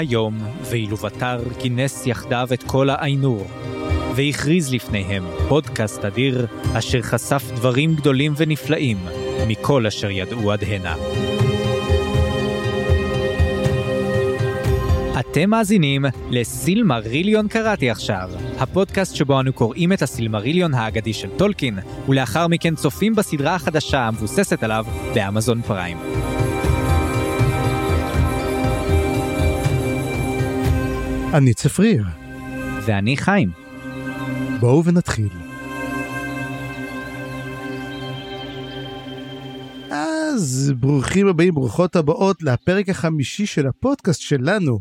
היום, ואילו בתר כינס יחדיו את כל האיינור, והכריז לפניהם פודקאסט אדיר, אשר חשף דברים גדולים ונפלאים מכל אשר ידעו עד הנה. אתם מאזינים לסילמריליון קראתי עכשיו, הפודקאסט שבו אנו קוראים את הסילמריליון האגדי של טולקין, ולאחר מכן צופים בסדרה החדשה המבוססת עליו באמזון פריים. אני צפריר. ואני חיים. בואו ונתחיל. אז ברוכים הבאים, ברוכות הבאות לפרק החמישי של הפודקאסט שלנו.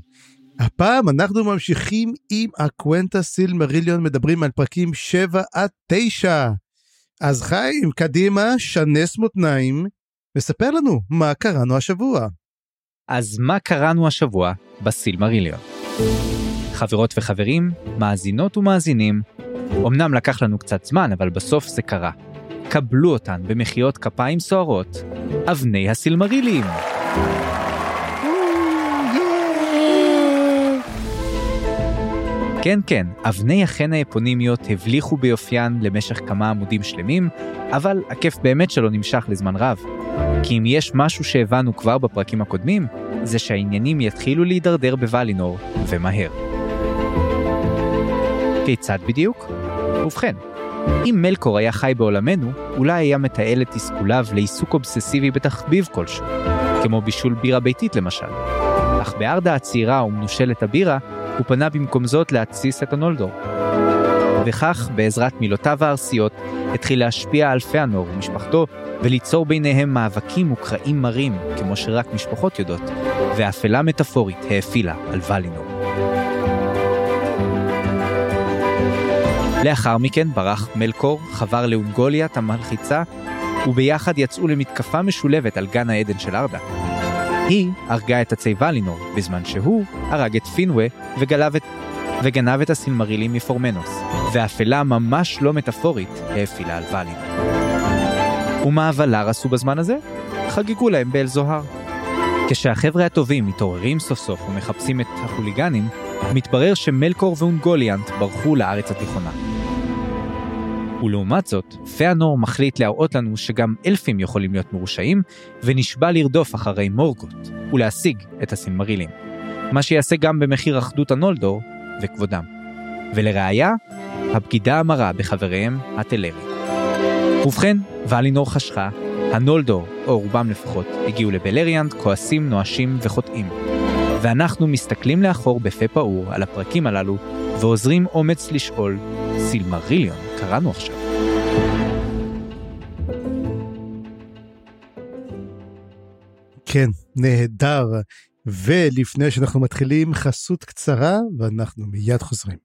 הפעם אנחנו ממשיכים עם הקוונטה סילמריליון, מדברים על פרקים 7 עד 9. אז חיים, קדימה, שנס מותניים, וספר לנו מה קראנו השבוע. אז מה קראנו השבוע בסילמריליון? חברות וחברים, מאזינות ומאזינים, אמנם לקח לנו קצת זמן, אבל בסוף זה קרה. קבלו אותן במחיאות כפיים סוערות, אבני הסילמרילים. כן כן, אבני החן האפונימיות הבליחו ביופיין למשך כמה עמודים שלמים, אבל הכיף באמת שלא נמשך לזמן רב. כי אם יש משהו שהבנו כבר בפרקים הקודמים, זה שהעניינים יתחילו להידרדר בוולינור, ומהר. כיצד בדיוק? ובכן, אם מלקור היה חי בעולמנו, אולי היה מתעל את תסכוליו לעיסוק אובססיבי בתחביב כלשהו, כמו בישול בירה ביתית למשל. אך בארדה הצעירה ומנושלת הבירה, הוא פנה במקום זאת להתסיס את הנולדור. וכך, בעזרת מילותיו הארסיות, התחיל להשפיע על פאנור ומשפחתו, וליצור ביניהם מאבקים וקרעים מרים, כמו שרק משפחות יודעות, ואפלה מטאפורית האפילה על ולינור. לאחר מכן ברח מלקור, חבר לאונגוליית המלחיצה, וביחד יצאו למתקפה משולבת על גן העדן של ארדה. היא הרגה את עצי ולינור, בזמן שהוא הרג את פינווה וגלב את... וגנב את הסילמרילים מפורמנוס, ואפלה ממש לא מטאפורית האפילה על ולינור. ומה הוולר עשו בזמן הזה? חגגו להם באל זוהר. כשהחבר'ה הטובים מתעוררים סוף סוף ומחפשים את החוליגנים, מתברר שמלקור ואונגוליאנט ברחו לארץ התיכונה. ולעומת זאת, פאנור מחליט להראות לנו שגם אלפים יכולים להיות מרושעים, ונשבע לרדוף אחרי מורגות, ולהשיג את הסילמרילים. מה שיעשה גם במחיר אחדות הנולדור וכבודם. ולראיה, הבגידה המרה בחבריהם הטלרי. ובכן, ולינור חשכה, הנולדור, או רובם לפחות, הגיעו לבלריאנט, כועסים, נואשים וחוטאים. ואנחנו מסתכלים לאחור בפה פעור על הפרקים הללו, ועוזרים אומץ לשאול, סילמריליון, קראנו עכשיו. כן, נהדר. ולפני שאנחנו מתחילים, חסות קצרה, ואנחנו מיד חוזרים.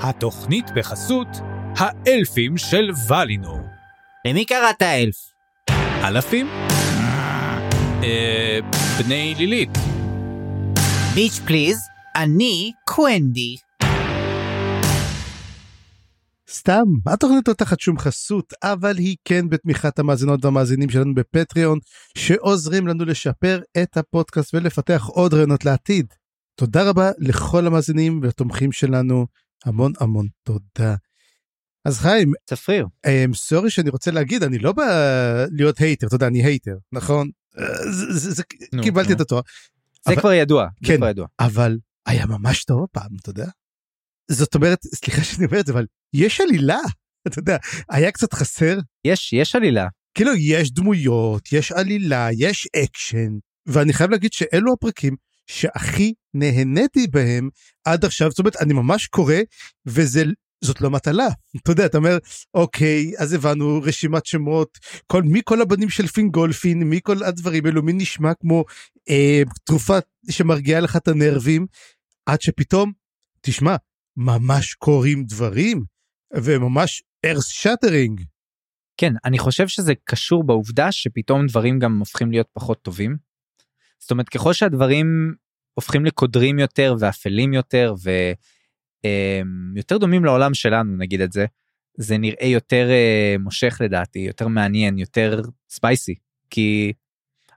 התוכנית בחסות האלפים של ולינור. למי קראת אלף? אלפים? אה... בני לילית. ביץ' פליז, אני קוונדי. סתם, התוכנית לא תחת שום חסות, אבל היא כן בתמיכת המאזינות והמאזינים שלנו ב Patreon, שעוזרים לנו לשפר את הפודקאסט ולפתח עוד רעיונות לעתיד. תודה רבה לכל המאזינים והתומכים שלנו, המון המון תודה. אז חיים, צפריר, אמ, sorry שאני רוצה להגיד, אני לא בא להיות hater, אתה יודע, אני hater, נכון? אה, קיבלתי. את התואר. זה כבר ידוע, זה כן. כבר ידוע. אבל היה ממש טוב הפעם, אתה יודע? זאת אומרת, סליחה שאני אומר את זה, אבל יש עלילה, אתה יודע, היה קצת חסר. יש, יש עלילה. כאילו, יש דמויות, יש עלילה, יש אקשן, ואני חייב להגיד שאלו הפרקים שהכי נהניתי בהם עד עכשיו, זאת אומרת, אני ממש קורא, וזאת לא מטלה. אתה יודע, אתה אומר, אוקיי, אז הבנו רשימת שמות, כל, מי כל הבנים של פינגולפין, מי כל הדברים האלו, מי נשמע כמו אה, תרופה שמרגיעה לך את הנרבים, עד שפתאום, תשמע, ממש קורים דברים, וממש ארס שאטרינג. כן, אני חושב שזה קשור בעובדה שפתאום דברים גם הופכים להיות פחות טובים. זאת אומרת, ככל שהדברים הופכים לקודרים יותר ואפלים יותר ויותר דומים לעולם שלנו, נגיד את זה, זה נראה יותר אה, מושך לדעתי, יותר מעניין, יותר ספייסי. כי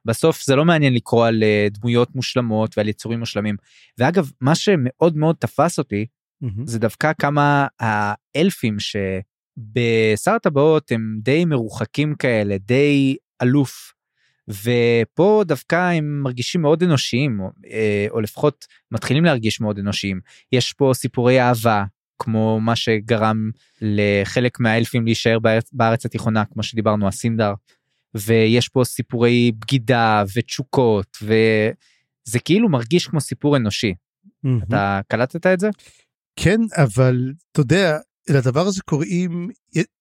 בסוף זה לא מעניין לקרוא על אה, דמויות מושלמות ועל יצורים מושלמים. ואגב, מה שמאוד מאוד תפס אותי, מהמם. זה דווקא כמה האלפים שבשר הטבעות הם די מרוחקים כאלה, די אלוף. ופה דווקא הם מרגישים מאוד אנושיים, או, אה, או לפחות מתחילים להרגיש מאוד אנושיים. יש פה סיפורי אהבה, כמו מה שגרם לחלק מהאלפים להישאר בארץ, בארץ התיכונה, כמו שדיברנו, הסינדר. ויש פה סיפורי בגידה ותשוקות, וזה כאילו מרגיש כמו סיפור אנושי. מהמם. אתה קלטת את זה? כן, אבל אתה יודע, לדבר הזה קוראים,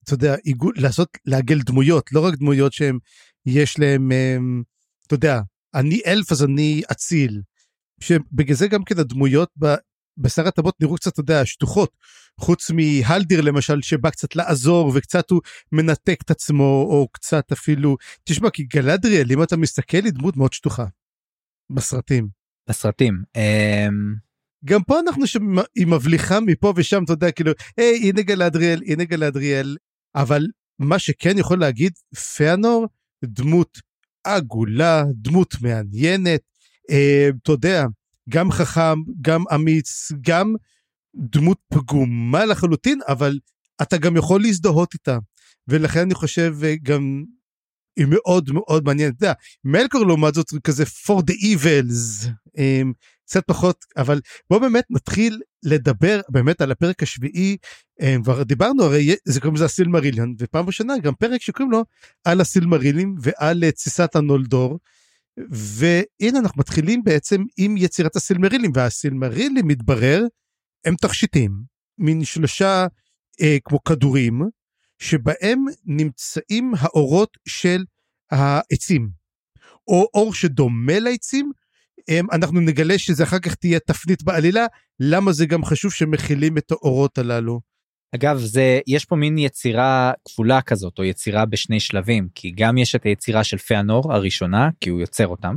אתה יודע, עיגול, לעשות, לעגל דמויות, לא רק דמויות שהם, יש להם, הם, אתה יודע, אני אלף אז אני אציל. שבגלל זה גם כן הדמויות ב, בשר הטבות נראו קצת, אתה יודע, שטוחות. חוץ מהלדיר למשל, שבא קצת לעזור וקצת הוא מנתק את עצמו, או קצת אפילו, תשמע, כי גלדריאל, אם אתה מסתכל, היא דמות מאוד שטוחה. בסרטים. בסרטים. אמ, גם פה אנחנו שם, היא מבליחה מפה ושם, אתה יודע, כאילו, היי, הנה גלדריאל, הנה גלדריאל. אבל מה שכן יכול להגיד, פיאנור, דמות עגולה, דמות מעניינת, אה, אתה יודע, גם חכם, גם אמיץ, גם דמות פגומה לחלוטין, אבל אתה גם יכול להזדהות איתה. ולכן אני חושב אה, גם היא מאוד מאוד מעניינת. אתה יודע, מלקור לעומת זאת כזה for the evils, אה, קצת פחות, אבל בוא באמת נתחיל לדבר באמת על הפרק השביעי, אה, כבר דיברנו הרי זה קוראים לזה הסילמריליון, ופעם ראשונה גם פרק שקוראים לו על הסילמרילים ועל אה, תסיסת הנולדור. והנה אנחנו מתחילים בעצם עם יצירת הסילמרילים והסילמרילים מתברר הם תכשיטים מין שלושה אה, כמו כדורים שבהם נמצאים האורות של העצים או אור שדומה לעצים אנחנו נגלה שזה אחר כך תהיה תפנית בעלילה למה זה גם חשוב שמכילים את האורות הללו. אגב זה יש פה מין יצירה כפולה כזאת או יצירה בשני שלבים כי גם יש את היצירה של פיאנור הראשונה כי הוא יוצר אותם.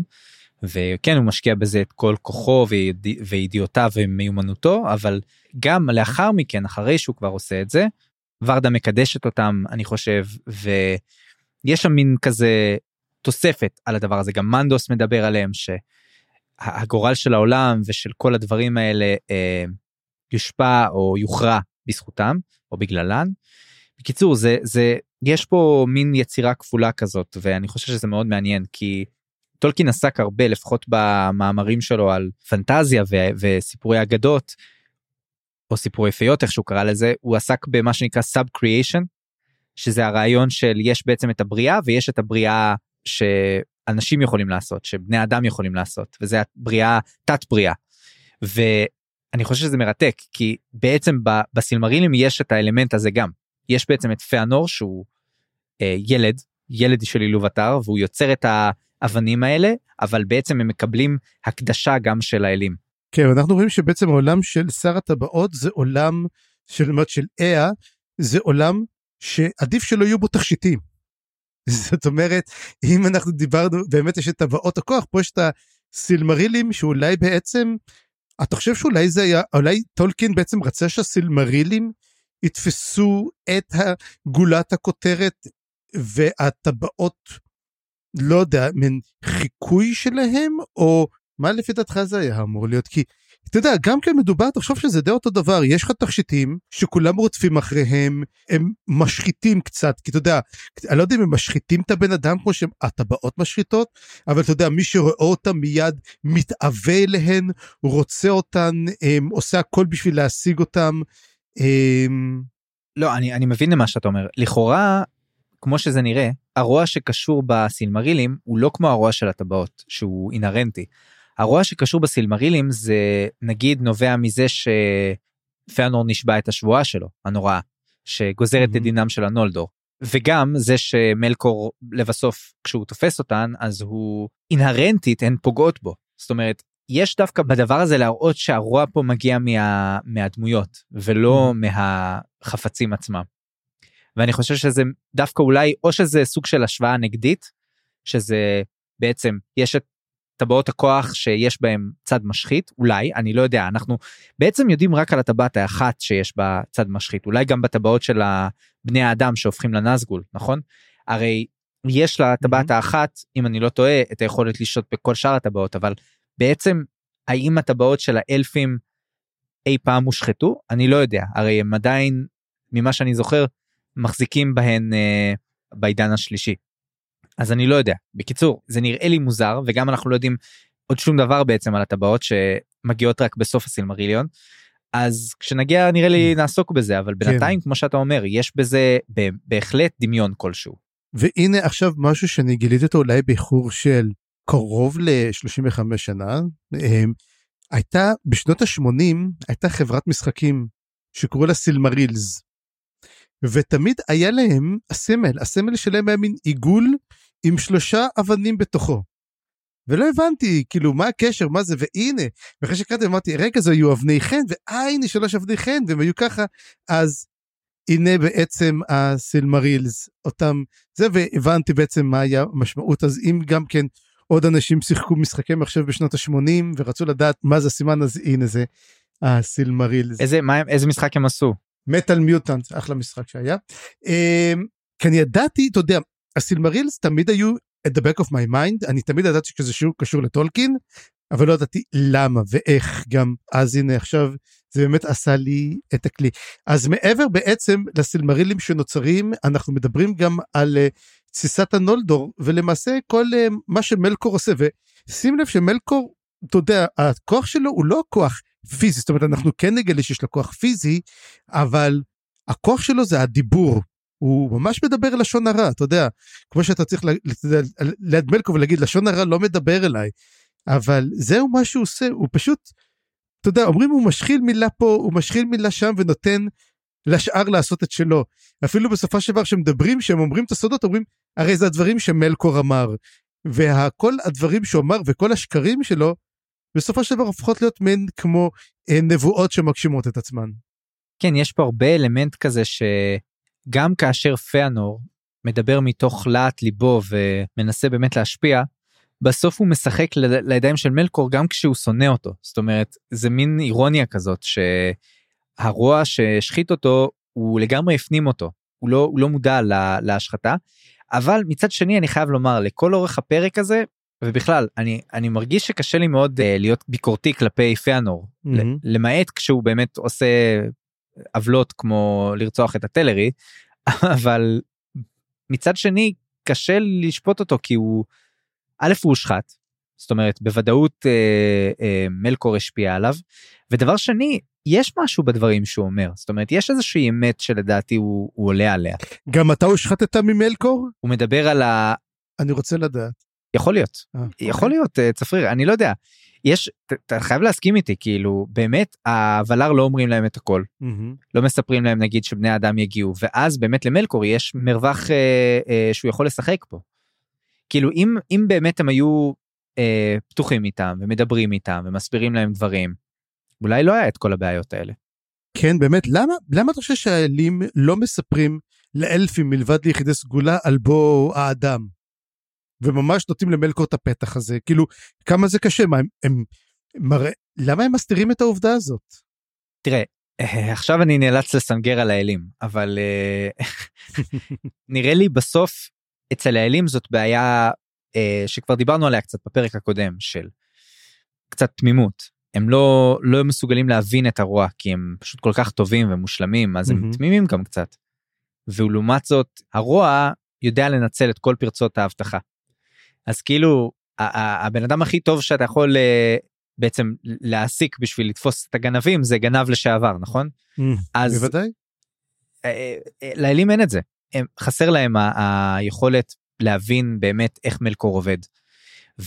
וכן הוא משקיע בזה את כל כוחו ויד... וידיעותיו ומיומנותו אבל גם לאחר מכן אחרי שהוא כבר עושה את זה ורדה מקדשת אותם אני חושב ויש שם מין כזה תוספת על הדבר הזה גם מנדוס מדבר עליהם שהגורל של העולם ושל כל הדברים האלה אה, יושפע או יוכרע בזכותם או בגללן. בקיצור זה זה יש פה מין יצירה כפולה כזאת ואני חושב שזה מאוד מעניין כי טולקין עסק הרבה לפחות במאמרים שלו על פנטזיה ו- וסיפורי אגדות או סיפורי פיות איך שהוא קרא לזה הוא עסק במה שנקרא סאב קריאיישן שזה הרעיון של יש בעצם את הבריאה ויש את הבריאה שאנשים יכולים לעשות שבני אדם יכולים לעשות וזה הבריאה תת בריאה. ואני חושב שזה מרתק כי בעצם בסילמרילים יש את האלמנט הזה גם יש בעצם את פיאנור שהוא אה, ילד ילד של עילוב אתר והוא יוצר את האבנים האלה אבל בעצם הם מקבלים הקדשה גם של האלים. כן אנחנו רואים שבעצם העולם של שר הטבעות זה עולם של של איה זה עולם שעדיף שלא יהיו בו תכשיטים. זאת אומרת אם אנחנו דיברנו באמת יש את טבעות הכוח פה יש את הסילמרילים שאולי בעצם אתה חושב שאולי זה היה אולי טולקין בעצם רצה שהסילמרילים יתפסו את גולת הכותרת והטבעות לא יודע מין חיקוי שלהם או מה לפי דעתך זה היה אמור להיות? כי אתה יודע גם כן מדובר תחשוב שזה די אותו דבר יש לך תכשיטים שכולם רודפים אחריהם הם משחיתים קצת כי אתה יודע אני לא יודע אם הם משחיתים את הבן אדם כמו שהטבעות משחיתות אבל אתה יודע מי שרואה אותם מיד מתאווה אליהן רוצה אותן הם, עושה הכל בשביל להשיג אותם. הם... לא אני אני מבין למה שאתה אומר לכאורה כמו שזה נראה הרוע שקשור בסילמרילים הוא לא כמו הרוע של הטבעות שהוא אינהרנטי. הרוע שקשור בסילמרילים זה נגיד נובע מזה שפיאנור נשבע את השבועה שלו הנוראה שגוזרת את Mhm. דינם של הנולדור וגם זה שמלקור לבסוף כשהוא תופס אותן אז הוא אינהרנטית הן פוגעות בו זאת אומרת יש דווקא בדבר הזה להראות שהרוע פה מגיע מה, מהדמויות ולא מהחפצים עצמם. ואני חושב שזה דווקא אולי או שזה סוג של השוואה נגדית שזה בעצם יש את טבעות הכוח שיש בהם צד משחית אולי אני לא יודע אנחנו בעצם יודעים רק על הטבעת האחת שיש בה צד משחית אולי גם בטבעות של בני האדם שהופכים לנזגול נכון הרי יש לה טבעת האחת, אם אני לא טועה, את היכולת לשלוט בכל שאר הטבעות, אבל בעצם האם הטבעות של האלפים אי פעם הושחתו? אני לא יודע, הרי הם עדיין, ממה שאני זוכר, מחזיקים בהן אה, בעידן השלישי. אז אני לא יודע. בקיצור, זה נראה לי מוזר, וגם אנחנו לא יודעים עוד שום דבר בעצם על הטבעות שמגיעות רק בסוף הסילמריליון. אז כשנגיע נראה לי נעסוק בזה, אבל בינתיים, כמו שאתה אומר, יש בזה בהחלט דמיון כלשהו. והנה עכשיו משהו שאני גיליתי אותו אולי באיחור של קרוב ל-35 שנה. אמ, הייתה בשנות ה-80 הייתה חברת משחקים שקראו לה סילמרילס. ותמיד היה להם הסמל, הסמל שלהם היה מין עיגול עם שלושה אבנים בתוכו. ולא הבנתי כאילו מה הקשר מה זה והנה ואחרי שקראתי אמרתי רגע זה היו אבני חן ואה הנה שלוש אבני חן והם היו ככה אז הנה בעצם הסילמרילס אותם זה והבנתי בעצם מה היה המשמעות אז אם גם כן עוד אנשים שיחקו משחקי מחשב בשנות ה-80 ורצו לדעת מה זה הסימן אז הנה זה הסילמרילס. איזה מה איזה משחק הם עשו? מטאל מיוטנט אחלה משחק שהיה. אמ, כי אני ידעתי אתה יודע הסילמרילס תמיד היו at the back of my mind אני תמיד ידעתי שזה שיעור קשור לטולקין אבל לא ידעתי למה ואיך גם אז הנה עכשיו זה באמת עשה לי את הכלי. אז מעבר בעצם לסילמרילים שנוצרים אנחנו מדברים גם על uh, תסיסת הנולדור ולמעשה כל uh, מה שמלקור עושה ושים לב שמלקור אתה יודע הכוח שלו הוא לא כוח פיזי זאת אומרת אנחנו כן נגלה שיש לו כוח פיזי אבל הכוח שלו זה הדיבור הוא ממש מדבר לשון הרע, אתה יודע, כמו שאתה צריך ליד מלקו ולהגיד לשון הרע לא מדבר אליי, אבל זהו מה שהוא עושה, הוא פשוט, אתה יודע, אומרים הוא משחיל מילה פה, הוא משחיל מילה שם ונותן לשאר לעשות את שלו. אפילו בסופו של דבר שמדברים, שהם אומרים את הסודות, אומרים, הרי זה הדברים שמלקור אמר. וכל הדברים שהוא אמר וכל השקרים שלו, בסופו של דבר הופכות להיות מעין כמו אה, נבואות שמגשימות את עצמן. כן, יש פה הרבה אלמנט כזה ש... גם כאשר פיאנור מדבר מתוך להט ליבו ומנסה באמת להשפיע, בסוף הוא משחק לידיים של מלקור גם כשהוא שונא אותו. זאת אומרת, זה מין אירוניה כזאת שהרוע שהשחית אותו, הוא לגמרי הפנים אותו. הוא לא, הוא לא מודע לה, להשחתה. אבל מצד שני אני חייב לומר לכל אורך הפרק הזה ובכלל אני אני מרגיש שקשה לי מאוד uh, להיות ביקורתי כלפי פיאנור mm-hmm. למעט כשהוא באמת עושה עוולות כמו לרצוח את הטלרי אבל מצד שני קשה לשפוט אותו כי הוא א' הוא הושחת זאת אומרת בוודאות אה, אה, מלקור השפיע עליו ודבר שני יש משהו בדברים שהוא אומר זאת אומרת יש איזושהי אמת שלדעתי הוא, הוא עולה עליה. גם אתה הושחתת ממלקור? הוא מדבר על ה... אני רוצה לדעת. יכול להיות אה, יכול אוקיי. להיות אה, צפריר אני לא יודע יש אתה חייב להסכים איתי כאילו באמת הוולר לא אומרים להם את הכל. לא מספרים להם נגיד שבני אדם יגיעו ואז באמת למלקור יש מרווח אה, אה, שהוא יכול לשחק פה. כאילו אם אם באמת הם היו אה, פתוחים איתם ומדברים איתם ומסבירים להם דברים אולי לא היה את כל הבעיות האלה. כן באמת למה למה אתה חושב שהאלים לא מספרים לאלפים מלבד ליחידי סגולה על בוא האדם. וממש נותנים למלקור את הפתח הזה כאילו כמה זה קשה מה הם, הם מראה למה הם מסתירים את העובדה הזאת. תראה אה, עכשיו אני נאלץ לסנגר על האלים אבל אה, נראה לי בסוף אצל האלים זאת בעיה אה, שכבר דיברנו עליה קצת בפרק הקודם של קצת תמימות הם לא לא מסוגלים להבין את הרוע כי הם פשוט כל כך טובים ומושלמים אז הם תמימים גם קצת. ולעומת זאת הרוע יודע לנצל את כל פרצות ההבטחה. אז כאילו הבן אדם הכי טוב שאתה יכול אה, בעצם להעסיק בשביל לתפוס את הגנבים זה גנב לשעבר נכון? Mm, אז בוודאי. אה, אה, לאלים אין את זה הם, חסר להם היכולת להבין באמת איך מלקור עובד.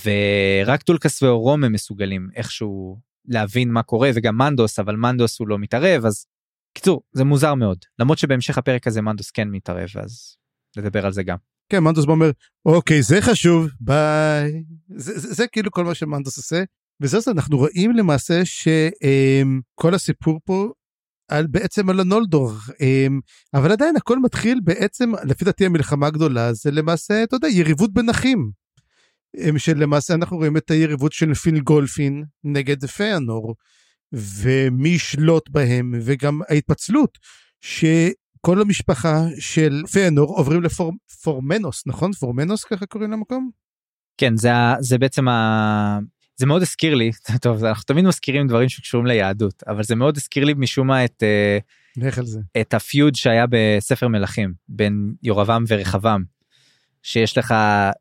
ורק טולקס ואורומה הם מסוגלים איכשהו להבין מה קורה וגם מנדוס אבל מנדוס הוא לא מתערב אז קיצור זה מוזר מאוד למרות שבהמשך הפרק הזה מנדוס כן מתערב אז נדבר על זה גם. כן מנדוס אומר אוקיי זה חשוב ביי זה, זה, זה כאילו כל מה שמנדוס עושה זה אנחנו רואים למעשה שכל הסיפור פה על בעצם על הנולדור אמ, אבל עדיין הכל מתחיל בעצם לפי דעתי המלחמה הגדולה זה למעשה אתה יודע יריבות בין אחים. אמ, שלמעשה אנחנו רואים את היריבות של פיל גולפין נגד פיאנור ומי ישלוט בהם וגם ההתפצלות ש... כל המשפחה של פיינור עוברים לפורמנוס, נכון? פורמנוס ככה קוראים למקום? כן, זה, זה בעצם ה... זה מאוד הזכיר לי, טוב, אנחנו תמיד מזכירים דברים שקשורים ליהדות, אבל זה מאוד הזכיר לי משום מה את, אה, לך על זה. את הפיוד שהיה בספר מלכים בין יורבעם ורחבעם. שיש לך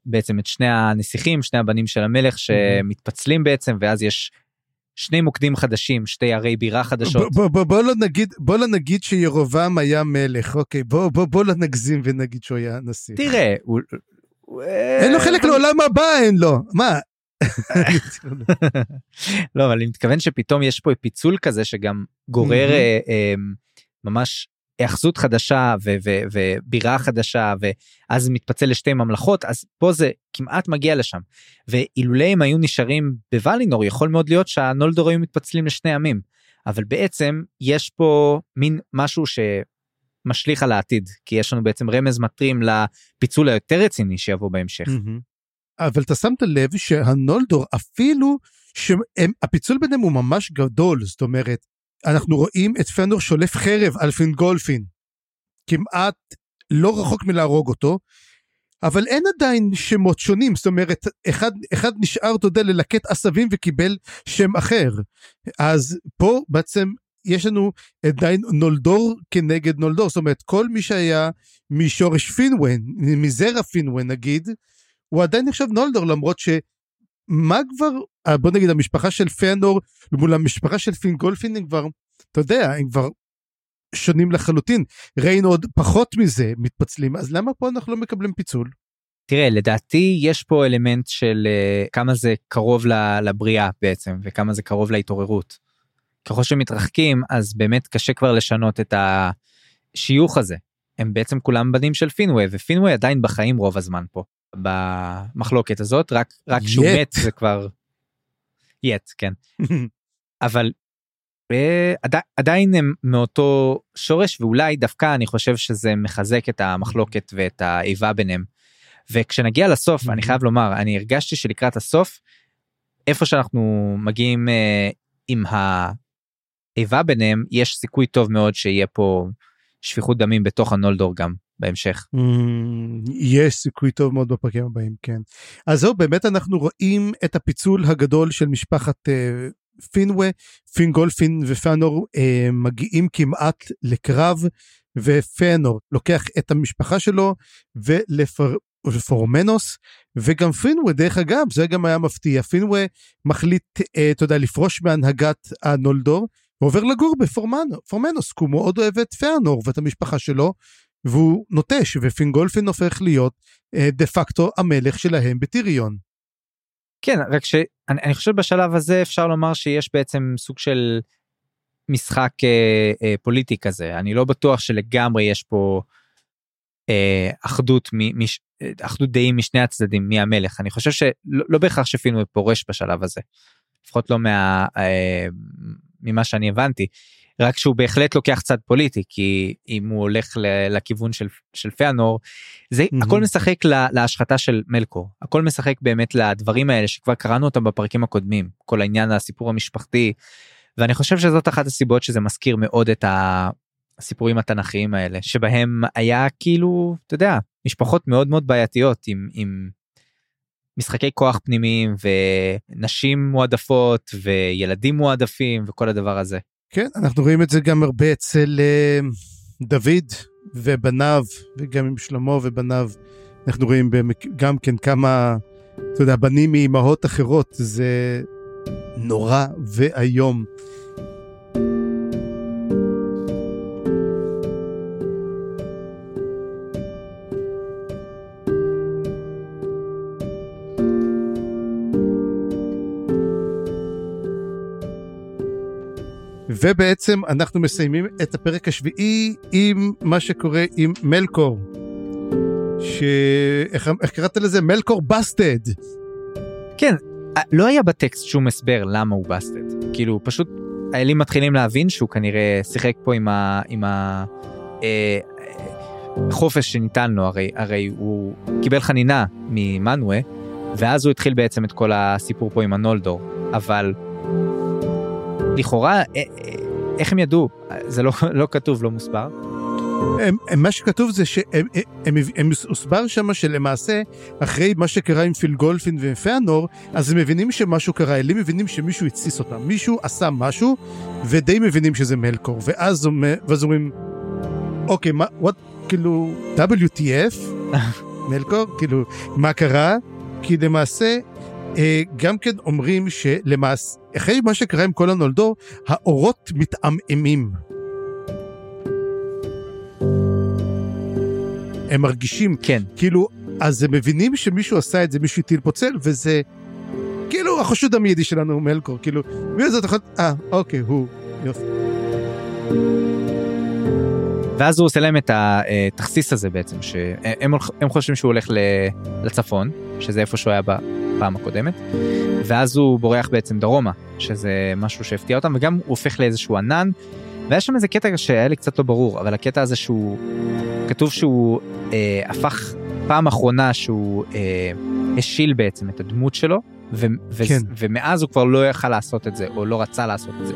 בעצם את שני הנסיכים, שני הבנים של המלך שמתפצלים בעצם, ואז יש שני מוקדים חדשים, שתי ערי בירה חדשות. בוא, בוא, בוא לא נגיד, בוא לא נגיד שירובעם היה מלך, אוקיי, בוא, בוא, בוא לא נגזים ונגיד שהוא היה נשיא. תראה, הוא... אין לו חלק לעולם הבא, אין לו. מה? לא, אבל אני מתכוון שפתאום יש פה פיצול כזה שגם גורר. אה, אה, ממש היאחזות חדשה ובירה חדשה ואז מתפצל לשתי ממלכות אז פה זה כמעט מגיע לשם. ואילולא הם היו נשארים בוולינור יכול מאוד להיות שהנולדור היו מתפצלים לשני עמים. אבל בעצם יש פה מין משהו שמשליך על העתיד כי יש לנו בעצם רמז מטרים לפיצול היותר רציני שיבוא בהמשך. מהמם. אבל אתה שמת לב שהנולדור אפילו שהפיצול ביניהם הוא ממש גדול, זאת אומרת, אנחנו רואים את פנור שולף חרב על פינגולפין, כמעט לא רחוק מלהרוג אותו, אבל אין עדיין שמות שונים, זאת אומרת, אחד, אחד נשאר, אתה יודע, ללקט עשבים וקיבל שם אחר. אז פה בעצם יש לנו עדיין נולדור כנגד נולדור, זאת אומרת, כל מי שהיה משורש פינוון, מזרע פינוון נגיד, הוא עדיין נחשב נולדור למרות שמה כבר, אה, בוא נגיד המשפחה של פיאנור מול המשפחה של פינגולפין הם כבר, אתה יודע, הם כבר שונים לחלוטין. ראינו עוד פחות מזה מתפצלים, אז למה פה אנחנו לא מקבלים פיצול? תראה לדעתי יש פה אלמנט של uh, כמה זה קרוב לבריאה בעצם וכמה זה קרוב להתעוררות. ככל שמתרחקים אז באמת קשה כבר לשנות את השיוך הזה. הם בעצם כולם בנים של פינווי ופינווי עדיין בחיים רוב הזמן פה במחלוקת הזאת רק רק כשהוא יט. מת זה כבר. יט כן אבל אה, עדי, עדיין הם מאותו שורש ואולי דווקא אני חושב שזה מחזק את המחלוקת ואת האיבה ביניהם. וכשנגיע לסוף אני חייב לומר אני הרגשתי שלקראת הסוף איפה שאנחנו מגיעים אה, עם האיבה ביניהם יש סיכוי טוב מאוד שיהיה פה שפיכות דמים בתוך הנולדור גם בהמשך. Mm, יש סיכוי טוב מאוד בפרקים הבאים, כן. אז זהו, באמת אנחנו רואים את הפיצול הגדול של משפחת אה, פינווה, פינגולפין ופאנור אה, מגיעים כמעט לקרב, ופאנור לוקח את המשפחה שלו ולפר... לפורמנוס וגם פינווה דרך אגב זה גם היה מפתיע פינווה מחליט אה, אתה יודע לפרוש מהנהגת הנולדור ועובר לגור בפורמנוס כי הוא מאוד אוהב את פאנור ואת המשפחה שלו והוא נוטש ופינגולפין הופך להיות אה, דה פקטו המלך שלהם בטיריון. כן רק שאני אני חושב בשלב הזה אפשר לומר שיש בעצם סוג של משחק אה, אה, פוליטי כזה. אני לא בטוח שלגמרי יש פה אה, אחדות מ, מש, אה, אחדות דעים משני הצדדים מי המלך. אני חושב שלא לא בהכרח שפינו פורש בשלב הזה. לפחות לא מה, אה, ממה שאני הבנתי רק שהוא בהחלט לוקח צד פוליטי כי אם הוא הולך לכיוון של, של פיאנור זה מהמם. הכל משחק לה, להשחתה של מלקור הכל משחק באמת לדברים האלה שכבר קראנו אותם בפרקים הקודמים כל העניין הסיפור המשפחתי ואני חושב שזאת אחת הסיבות שזה מזכיר מאוד את הסיפורים התנכיים האלה שבהם היה כאילו אתה יודע משפחות מאוד מאוד בעייתיות עם עם משחקי כוח פנימיים ונשים מועדפות וילדים מועדפים וכל הדבר הזה. כן אנחנו רואים את זה גם הרבה אצל אה, דוד ובניו וגם עם שלמה ובניו אנחנו רואים גם כן כמה אתה יודע בנים מאימהות אחרות זה נורא ואיום. ובעצם אנחנו מסיימים את הפרק השביעי עם מה שקורה עם מלקור. ש... איך, איך קראת לזה? מלקור בסטד. כן לא היה בטקסט שום הסבר למה הוא בסטד כאילו פשוט האלים מתחילים להבין שהוא כנראה שיחק פה עם ה... עם ה... אה, חופש שניתן לו הרי הרי הוא קיבל חנינה ממנווה ואז הוא התחיל בעצם את כל הסיפור פה עם הנולדור אבל לכאורה אה, אה, איך הם ידעו? זה לא לא כתוב לא מוסבר. הם, הם, מה שכתוב זה שהם הם, הם, הם הוסבר שם שלמעשה אחרי מה שקרה עם פיל גולפין ועם פיאנור אז הם מבינים שמשהו קרה. אלים מבינים שמישהו התסיס אותם. מישהו עשה משהו ודי מבינים שזה מלקור. ואז, ואז אומרים אוקיי מה what כאילו WTF מלקור? כאילו מה קרה? כי למעשה אה, גם כן אומרים שלמעשה אחרי מה שקרה עם כל הנולדו האורות מתעמעמים. הם מרגישים, כן. כאילו, אז הם מבינים שמישהו עשה את זה, מישהו הטיל פה צל, וזה כאילו החשוד המיידי שלנו הוא מלקור, כאילו, מי זה יכול... אה, אוקיי, הוא, יופי. ואז הוא עושה להם את התכסיס הזה בעצם, שהם הם חושבים שהוא הולך לצפון, שזה איפה שהוא היה בפעם הקודמת, ואז הוא בורח בעצם דרומה, שזה משהו שהפתיע אותם, וגם הוא הופך לאיזשהו ענן, והיה שם איזה קטע שהיה לי קצת לא ברור, אבל הקטע הזה שהוא, כתוב שהוא אה, הפך פעם אחרונה שהוא אה, השיל בעצם את הדמות שלו, ו- ו- כן. ומאז הוא כבר לא יכל לעשות את זה, או לא רצה לעשות את זה.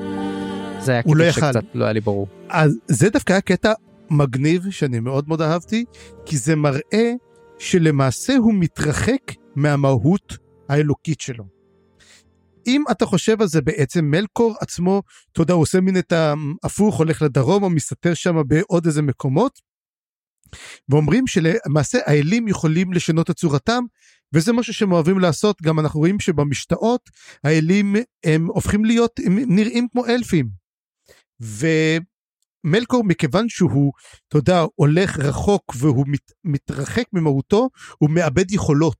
זה היה קטע לא שקצת לא היה לי ברור. אז זה דווקא היה קטע מגניב שאני מאוד מאוד אהבתי, כי זה מראה שלמעשה הוא מתרחק מהמהות האלוקית שלו. אם אתה חושב על זה בעצם מלקור עצמו, אתה יודע, הוא עושה מין את ההפוך, הולך לדרום או מסתתר שם בעוד איזה מקומות, ואומרים שלמעשה האלים יכולים לשנות את צורתם, וזה משהו שהם אוהבים לעשות, גם אנחנו רואים שבמשתאות האלים הם הופכים להיות, הם נראים כמו אלפים. ומלקור מכיוון שהוא, אתה יודע, הולך רחוק והוא מת, מתרחק ממהותו, הוא מאבד יכולות.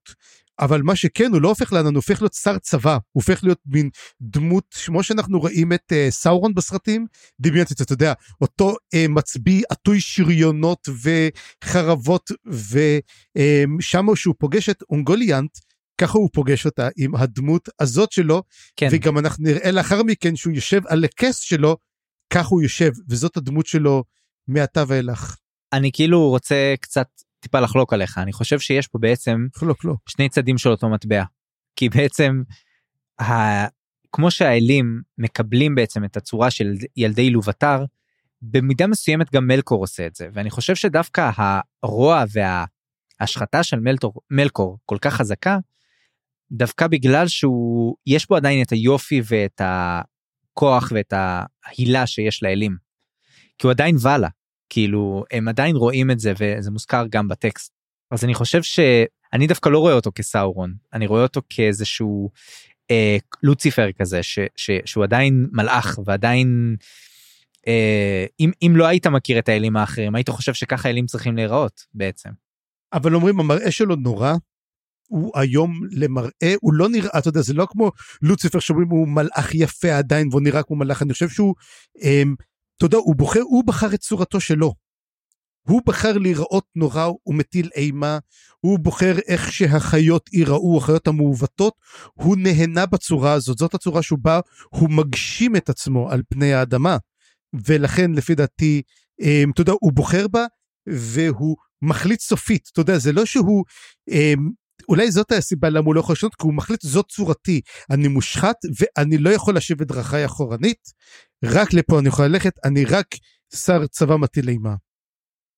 אבל מה שכן הוא לא הופך לענן, הוא הופך להיות שר צבא, הוא הופך להיות מין דמות, כמו שאנחנו רואים את uh, סאורון בסרטים, דמיינתי את זה, אתה יודע, אותו uh, מצביא עטוי שריונות וחרבות, ושם uh, שהוא פוגש את אונגוליאנט, ככה הוא פוגש אותה עם הדמות הזאת שלו, כן. וגם אנחנו נראה לאחר מכן שהוא יושב על הכס שלו, ככה הוא יושב, וזאת הדמות שלו מעתה ואילך. אני כאילו רוצה קצת טיפה לחלוק עליך אני חושב שיש פה בעצם חלוק לא. שני צדים של אותו מטבע. כי בעצם ה... כמו שהאלים מקבלים בעצם את הצורה של ילדי אילובטר במידה מסוימת גם מלקור עושה את זה. ואני חושב שדווקא הרוע וההשחתה של מלטור, מלקור כל כך חזקה דווקא בגלל שהוא יש בו עדיין את היופי ואת הכוח ואת ההילה שיש לאלים. כי הוא עדיין ואלה כאילו הם עדיין רואים את זה וזה מוזכר גם בטקסט. אז אני חושב שאני דווקא לא רואה אותו כסאורון אני רואה אותו כאיזשהו אה, לוציפר כזה ש, ש, שהוא עדיין מלאך ועדיין אה, אם, אם לא היית מכיר את האלים האחרים היית חושב שככה האלים צריכים להיראות בעצם. אבל אומרים המראה שלו נורא הוא היום למראה הוא לא נראה אתה יודע זה לא כמו לוציפר שאומרים הוא מלאך יפה עדיין והוא נראה כמו מלאך אני חושב שהוא. אה, אתה יודע, הוא בוחר, הוא בחר את צורתו שלו. הוא בחר להיראות נורא ומטיל אימה, הוא בוחר איך שהחיות ייראו, החיות המעוותות, הוא נהנה בצורה הזאת, זאת הצורה בא, הוא מגשים את עצמו על פני האדמה. ולכן לפי דעתי, אמ, אתה יודע, הוא בוחר בה והוא מחליט סופית, אתה יודע, זה לא שהוא אמ, אולי זאת הסיבה למה הוא לא יכול לשנות, כי הוא מחליט זאת צורתי, אני מושחת ואני לא יכול להשיב את דרכיי אחורנית, רק לפה אני יכול ללכת, אני רק שר צבא מטיל אימה.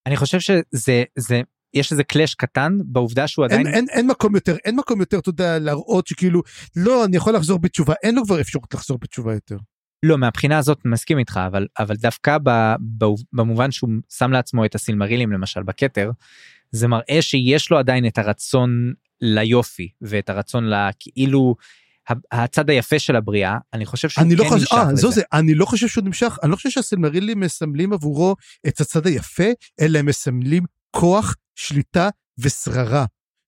אני חושב שזה, זה, יש איזה קלאש קטן בעובדה שהוא עדיין... אין, אין, אין מקום יותר, אין מקום יותר, אתה יודע, להראות שכאילו, לא, אני יכול לחזור בתשובה, אין לו כבר אפשרות לחזור בתשובה יותר. לא, מהבחינה הזאת מסכים איתך, אבל, אבל דווקא ב, ב, במובן שהוא שם לעצמו את הסילמרילים למשל בכתר, זה מראה שיש לו עדיין את הרצון ליופי ואת הרצון לכאילו הצד היפה של הבריאה אני חושב שהוא כן לא חושב, נמשך 아, לזה. זה, אני לא חושב שהוא נמשך אני לא חושב שהסלמרילים מסמלים עבורו את הצד היפה אלא הם מסמלים כוח שליטה ושררה.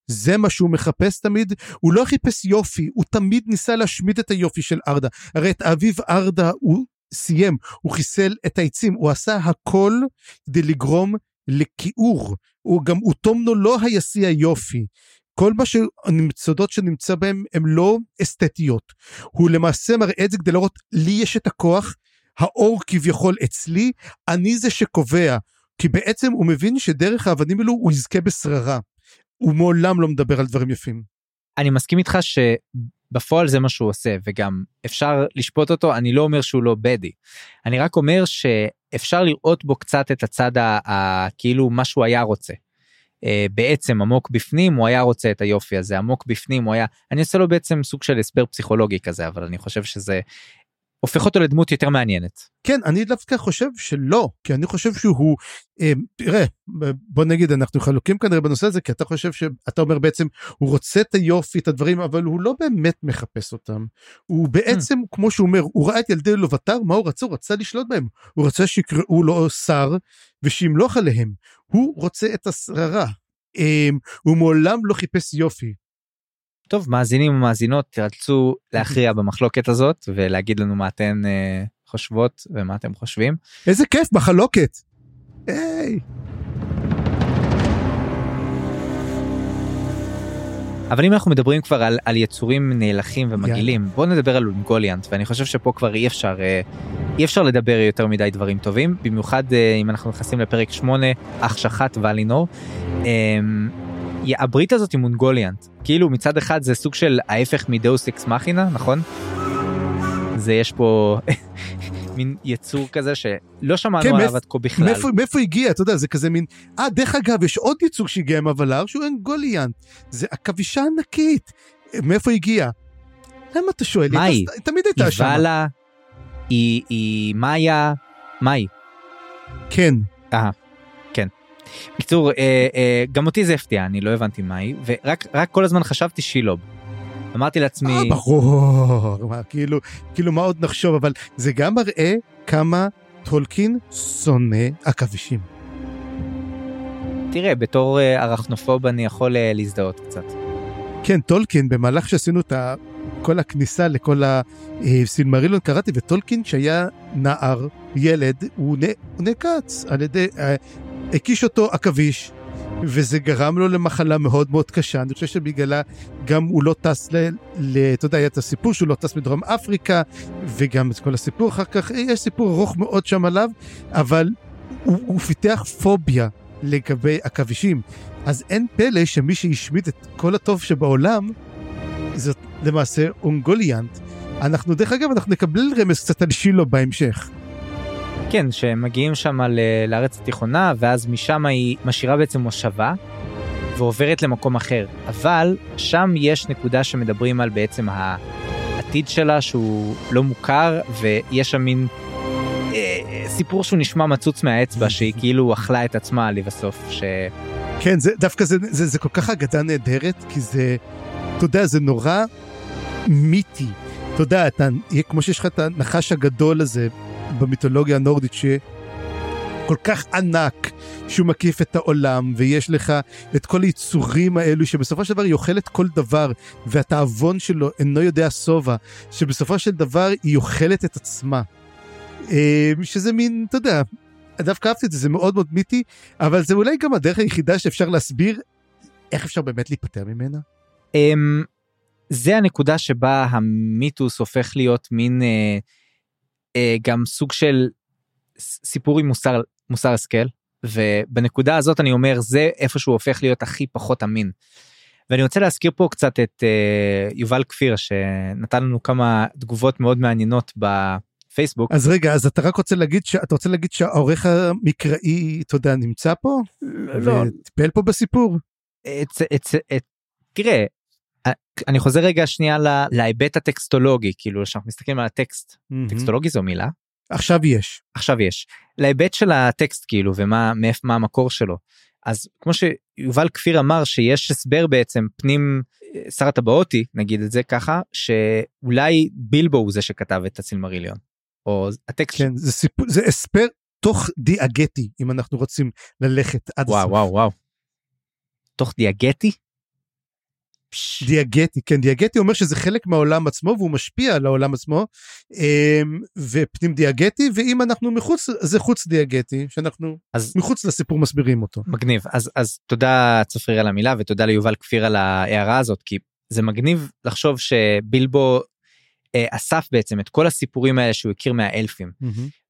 זה מה שהוא מחפש תמיד, הוא לא חיפש יופי, הוא תמיד ניסה להשמיד את היופי של ארדה. הרי את אביב ארדה הוא סיים, הוא חיסל את העצים, הוא עשה הכל כדי לגרום לכיעור. הוא גם, הוא תומנו לא היה שיא היופי. כל מה שהמצודות שנמצא בהם הם לא אסתטיות. הוא למעשה מראה את זה כדי לראות, לי יש את הכוח, האור כביכול אצלי, אני זה שקובע. כי בעצם הוא מבין שדרך האבנים האלו הוא יזכה בשררה. הוא מעולם לא מדבר על דברים יפים. אני מסכים איתך בפועל זה מה שהוא עושה וגם אפשר לשפוט אותו אני לא אומר שהוא לא בדי אני רק אומר שאפשר לראות בו קצת את הצד ה- ה- כאילו מה שהוא היה רוצה. אה, בעצם עמוק בפנים הוא היה רוצה את היופי הזה עמוק בפנים הוא היה אני עושה לו בעצם סוג של הסבר פסיכולוגי כזה אבל אני חושב שזה הופך אותו לדמות יותר מעניינת. כן, אני דווקא חושב שלא, כי אני חושב שהוא, אה, תראה, בוא נגיד, אנחנו חלוקים כנראה בנושא הזה, כי אתה חושב שאתה אומר בעצם, הוא רוצה את היופי, את הדברים, אבל הוא לא באמת מחפש אותם. הוא בעצם, Hmm. כמו שהוא אומר, הוא ראה את ילדי לובטר, מה הוא רצה? הוא רצה לשלוט בהם. הוא רצה שיקראו לו שר ושימלוך עליהם. הוא רוצה את השררה. אה, הוא מעולם לא חיפש יופי. טוב מאזינים ומאזינות תרצו להכריע במחלוקת הזאת ולהגיד לנו מה אתן אה, חושבות ומה אתם חושבים. איזה כיף בחלוקת. היי. אבל אם אנחנו מדברים כבר על, על יצורים נאלחים ומגעילים בוא נדבר על אונגוליאנט ואני חושב שפה כבר אי אפשר אה, אי אפשר לדבר יותר מדי דברים טובים במיוחד אה, אם אנחנו נכנסים לפרק 8 אח שחט ולינור. אה, הברית הזאת עם אונגוליאנט כאילו מצד אחד זה סוג של ההפך מדאוס אקס מכינה נכון? זה יש פה מין יצור כזה שלא שמענו כן, עליו עד כה בכלל. מאיפה, מאיפה הגיע אתה יודע זה כזה מין אה דרך אגב יש עוד יצוג שהגיע מהוולר שהוא אנגוליאן זה עכבישה ענקית מאיפה הגיע. למה אתה שואל? מה היא היא? תמיד הייתה שם. היא ואלה, היא, היא מאיה, מאי. כן. בקיצור, אה, אה, גם אותי זה הפתיע, אני לא הבנתי מהי, ורק רק כל הזמן חשבתי שילוב. אמרתי לעצמי, אה, ברור מה, כאילו כאילו מה עוד נחשוב אבל זה גם מראה כמה טולקין שונא עכבישים. תראה, בתור אה, ארכנופוב אני יכול אה, להזדהות קצת. כן טולקין במהלך שעשינו את ה- כל הכניסה לכל הסילמרילון קראתי וטולקין שהיה נער ילד הוא, נ, הוא נעקץ על ידי אה, הקיש אותו עכביש וזה גרם לו למחלה מאוד מאוד קשה. אני חושב שבגללה גם הוא לא טס אתה יודע היה את הסיפור שהוא לא טס מדרום אפריקה וגם את כל הסיפור אחר כך יש סיפור ארוך מאוד שם עליו אבל הוא, הוא פיתח פוביה לגבי עכבישים. אז אין פלא שמי שהשמיד את כל הטוב שבעולם זאת למעשה אונגוליאנט. אנחנו דרך אגב אנחנו נקבל רמז קצת על שילו בהמשך. כן, שהם מגיעים שם לארץ התיכונה, ואז משם היא משאירה בעצם מושבה, ועוברת למקום אחר. אבל שם יש נקודה שמדברים על בעצם העתיד שלה, שהוא לא מוכר, ויש שם מין אה, סיפור שהוא נשמע מצוץ מהאצבע, שהיא כאילו אכלה את עצמה לבסוף, ש... כן זה דווקא זה, זה, זה כל כך אגדה נהדרת כי זה אתה יודע זה נורא מיתי. אתה יודע אתה כמו שיש לך את הנחש הגדול הזה במיתולוגיה הנורדית שכל כך ענק שהוא מקיף את העולם ויש לך את כל היצורים האלו שבסופו של דבר היא אוכלת כל דבר והתאבון שלו אינו יודע שובע שבסופו של דבר היא אוכלת את עצמה. אה, שזה מין אתה יודע דווקא אהבתי את זה זה מאוד מאוד מיתי אבל זה אולי גם הדרך היחידה שאפשר להסביר איך אפשר באמת להיפטר ממנה. זה הנקודה שבה המיתוס הופך להיות מין אה, אה, גם סוג של סיפור עם מוסר מוסר השכל ובנקודה הזאת אני אומר זה איפה שהוא הופך להיות הכי פחות אמין. ואני רוצה להזכיר פה קצת את אה, יובל כפיר שנתן לנו כמה תגובות מאוד מעניינות בפייסבוק. אז רגע אז אתה רק רוצה להגיד שאתה רוצה להגיד שהעורך המקראי אתה יודע נמצא פה לא, וטיפל פה בסיפור. את, את, את, תראה אה, אני חוזר רגע שנייה לה- להיבט הטקסטולוגי כאילו שאנחנו מסתכלים על הטקסט טקסטולוגי זו מילה עכשיו יש. עכשיו יש להיבט של הטקסט כאילו ומה מאיפה מה המקור שלו אז כמו שיובל כפיר אמר שיש הסבר בעצם פנים אה, שר הטבעותי נגיד את זה ככה שאולי בילבו הוא זה שכתב את הסילמריליון או הטקסט כן זה סיפור זה הסבר תוך דיאגטי אם אנחנו רוצים ללכת עד וואו הסוף. וואו וואו. תוך דיאגטי. דיאגטי כן דיאגטי אומר שזה חלק מהעולם עצמו והוא משפיע על העולם עצמו אמ, ופנים דיאגטי ואם אנחנו מחוץ זה חוץ דיאגטי שאנחנו אז מחוץ לסיפור מסבירים אותו. מגניב. אז אז תודה צפריר על המילה ותודה ליובל כפיר על ההערה הזאת כי זה מגניב לחשוב שבילבו אה, אסף בעצם את כל הסיפורים האלה שהוא הכיר מהאלפים.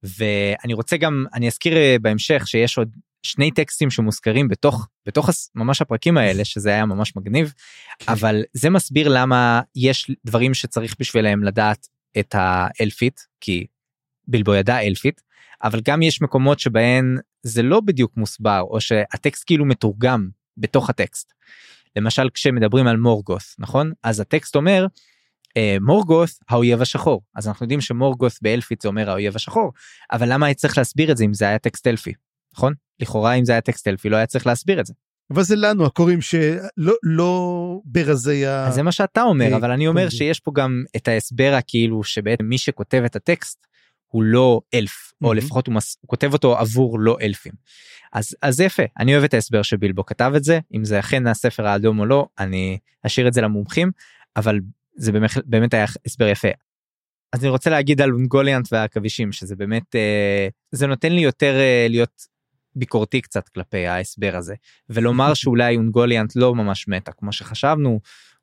ואני רוצה גם אני אזכיר אה, בהמשך שיש עוד שני טקסטים שמוזכרים בתוך בתוך ממש הפרקים האלה שזה היה ממש מגניב כן. אבל זה מסביר למה יש דברים שצריך בשבילם לדעת את האלפית כי בלבו ידע אלפית אבל גם יש מקומות שבהן זה לא בדיוק מוסבר או שהטקסט כאילו מתורגם בתוך הטקסט. למשל כשמדברים על מורגות נכון אז הטקסט אומר אה, מורגות האויב השחור אז אנחנו יודעים שמורגות באלפית זה אומר האויב השחור אבל למה צריך להסביר את זה אם זה היה טקסט אלפי נכון לכאורה אם זה היה טקסט אלפי לא היה צריך להסביר את זה אבל זה לנו הקוראים שלא לא ברזי ה... אז זה מה שאתה אומר אה, אבל אני אומר קונדי. שיש פה גם את ההסבר הכאילו שבעצם מי שכותב את הטקסט הוא לא אלף או. לפחות הוא, מס, הוא כותב אותו עבור לא אלפים. אז אז יפה אני אוהב את ההסבר שבילבו כתב את זה אם זה אכן הספר האדום או לא אני אשאיר את זה למומחים אבל זה באמת באמת היה הסבר יפה. אז אני רוצה להגיד על אונגוליאנט והעכבישים שזה באמת אה, זה נותן לי יותר אה, להיות ביקורתי קצת כלפי ההסבר הזה ולומר שאולי אונגוליאנט לא ממש מתה כמו שחשבנו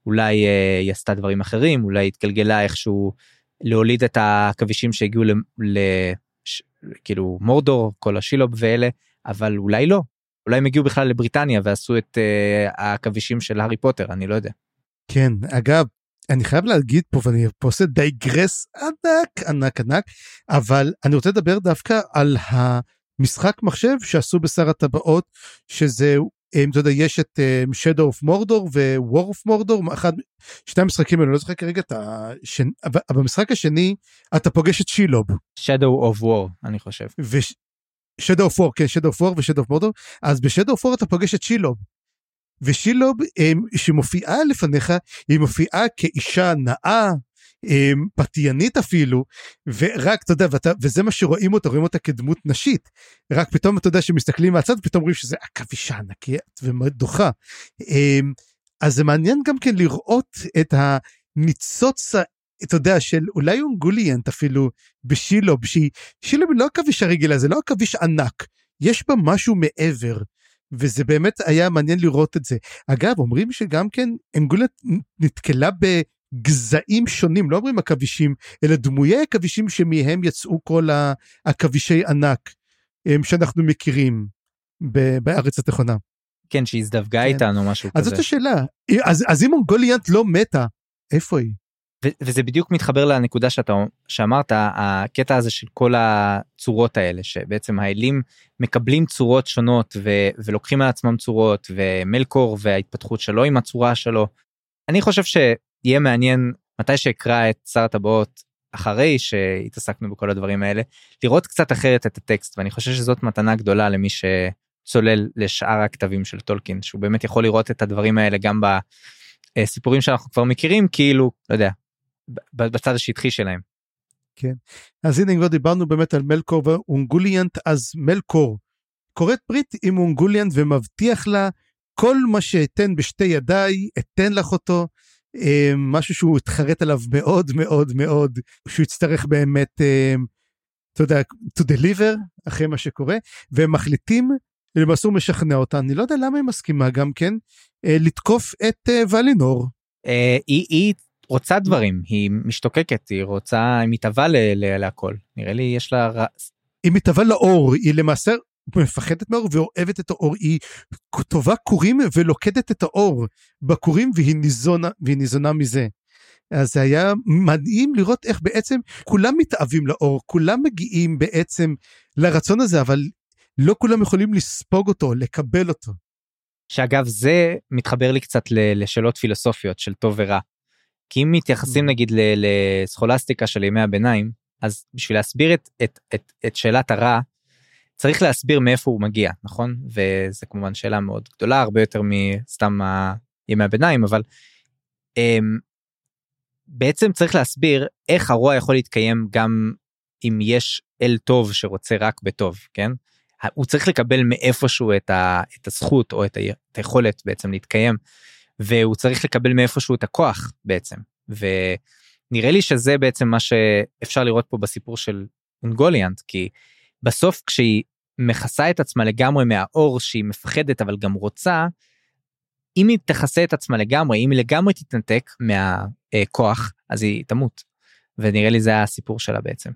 אולי אה, היא עשתה דברים אחרים אולי התגלגלה איכשהו להוליד את העכבישים שהגיעו ל, ל ש, כאילו מורדור כל השילוב ואלה אבל אולי לא אולי הם הגיעו בכלל לבריטניה ועשו את אה, העכבישים של הארי פוטר אני לא יודע. כן, אגב, אני חייב להגיד פה, ואני פה עושה digress ענק, ענק, ענק, אבל אני רוצה לדבר דווקא על המשחק מחשב שעשו בשר הטבעות, שזה, אם אתה יודע, יש את אה, Shadow of Mordor ו-War of Mordor, אחד, שני המשחקים האלו, לא זוכר כרגע את השני, אבל במשחק השני אתה פוגש את שילוב. Shadow of War אני חושב. ו... Shadow of War, כן, Shadow of War ו-Shadow of Mordor, אז ב-Shadow of War אתה פוגש את שילוב. ושילוב, אמ, שמופיעה לפניך, היא מופיעה כאישה נאה, פתיינית אפילו, ורק, אתה יודע, ואתה, וזה מה שרואים אותה, רואים אותה כדמות נשית. רק פתאום, אתה יודע, שמסתכלים מהצד, פתאום רואים שזה עכבישה ענקית ומדוכה. אמ, אז זה מעניין גם כן לראות את הניצוץ, אתה יודע, של אולי אונגוליאנט אפילו, בשילוב, שהיא, שילוב לא עכביש הרגילה, זה לא עכביש ענק, יש בה משהו מעבר, וזה באמת היה מעניין לראות את זה. אגב, אומרים שגם כן, אנגוליאנט נתקלה בגזעים שונים, לא אומרים עכבישים, אלא דמויי עכבישים שמהם יצאו כל העכבישי ענק שאנחנו מכירים בארץ התיכונה. כן שהזדווגה כן. איתנו משהו אז כזה. זאת השאלה, אז, אז אם אונגוליאנט לא מתה, איפה היא? וזה בדיוק מתחבר לנקודה שאתה שאמרת הקטע הזה של כל הצורות האלה שבעצם האלים מקבלים צורות שונות ו- ולוקחים על עצמם צורות ומלקור וההתפתחות שלו עם הצורה שלו. אני חושב שיהיה מעניין מתי שאקרא את שר הטבעות אחרי שהתעסקנו בכל הדברים האלה לראות קצת אחרת את הטקסט ואני חושב שזאת מתנה גדולה למי שצולל לשאר הכתבים של טולקין שהוא באמת יכול לראות את הדברים האלה גם בסיפורים שאנחנו כבר מכירים כאילו לא יודע בצד השטחי שלהם. אז הנה כבר דיברנו באמת על מלקור ואונגוליאנט, אז מלקור כורת ברית עם אונגוליאנט ומבטיח לה כל מה שאתן בשתי ידיי, אתן לך אותו. אה, משהו שהוא התחרט עליו מאוד מאוד מאוד, שהוא יצטרך באמת, אה, אתה יודע, to deliver אחרי מה שקורה, והם מחליטים, למעשה הוא משכנע אותה, אני לא יודע למה היא מסכימה גם כן, אה, לתקוף את אה, ולינור. אה, היא, היא רוצה דברים היא משתוקקת היא רוצה היא מתהווה להכל נראה לי יש לה היא מתהווה לאור, היא למעשה מפחדת מאור ואוהבת את האור, היא טובה כורים ולוקדת את האור בכורים והיא ניזונה, והיא ניזונה מזה. אז זה היה מדהים לראות איך בעצם כולם מתאהבים לאור, כולם מגיעים בעצם לרצון הזה, אבל לא כולם יכולים לספוג אותו, לקבל אותו. שאגב זה מתחבר לי קצת לשאלות פילוסופיות של טוב ורע. כי אם מתייחסים Mm. נגיד לסכולסטיקה של ימי הביניים אז בשביל להסביר את, את, את, את שאלת הרע צריך להסביר מאיפה הוא מגיע נכון? וזה כמובן שאלה מאוד גדולה הרבה יותר מסתם ימי הביניים אבל um, בעצם צריך להסביר איך הרוע יכול להתקיים גם אם יש אל טוב שרוצה רק בטוב כן? הוא צריך לקבל מאיפשהו את, ה, את הזכות או את, ה, את היכולת בעצם להתקיים והוא צריך לקבל מאיפשהו את הכוח בעצם. ונראה לי שזה בעצם מה שאפשר לראות פה בסיפור של אונגוליאנט כי בסוף כשהיא מכסה את עצמה לגמרי מהאור שהיא מפחדת אבל גם רוצה אם היא תכסה את עצמה לגמרי אם היא לגמרי תתנתק מהכוח אז היא תמות ונראה לי זה הסיפור שלה בעצם.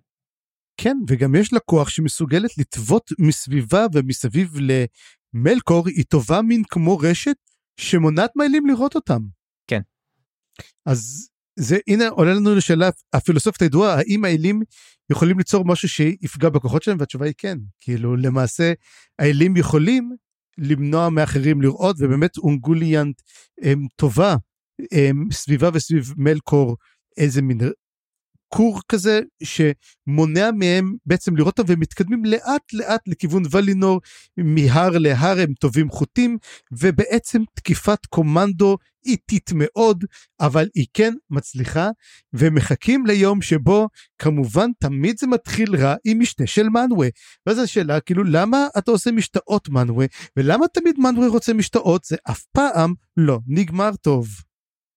כן, וגם יש לה כוח שמסוגלת לטוות מסביבה ומסביב למלקור, היא טובה מין כמו רשת שמונעת מהאלים לראות אותם. כן. אז זה, הנה עולה לנו לשאלה הפילוסופית הידועה, האם האלים יכולים ליצור משהו שיפגע בכוחות שלהם? והתשובה היא כן. כאילו, למעשה, האלים יכולים למנוע מאחרים לראות, ובאמת אונגוליאנט הם, טובה הם, סביבה וסביב מלקור איזה מין כור כזה שמונע מהם בעצם לראות אותם והם מתקדמים לאט לאט לכיוון ולינור מהר להר הם טובים חוטים ובעצם תקיפת קומנדו איטית מאוד אבל היא כן מצליחה ומחכים ליום שבו כמובן תמיד זה מתחיל רע עם משנה של מנווה ואז השאלה כאילו למה אתה עושה משתאות מנווה ולמה תמיד מנווה רוצה משתאות? זה אף פעם לא נגמר טוב.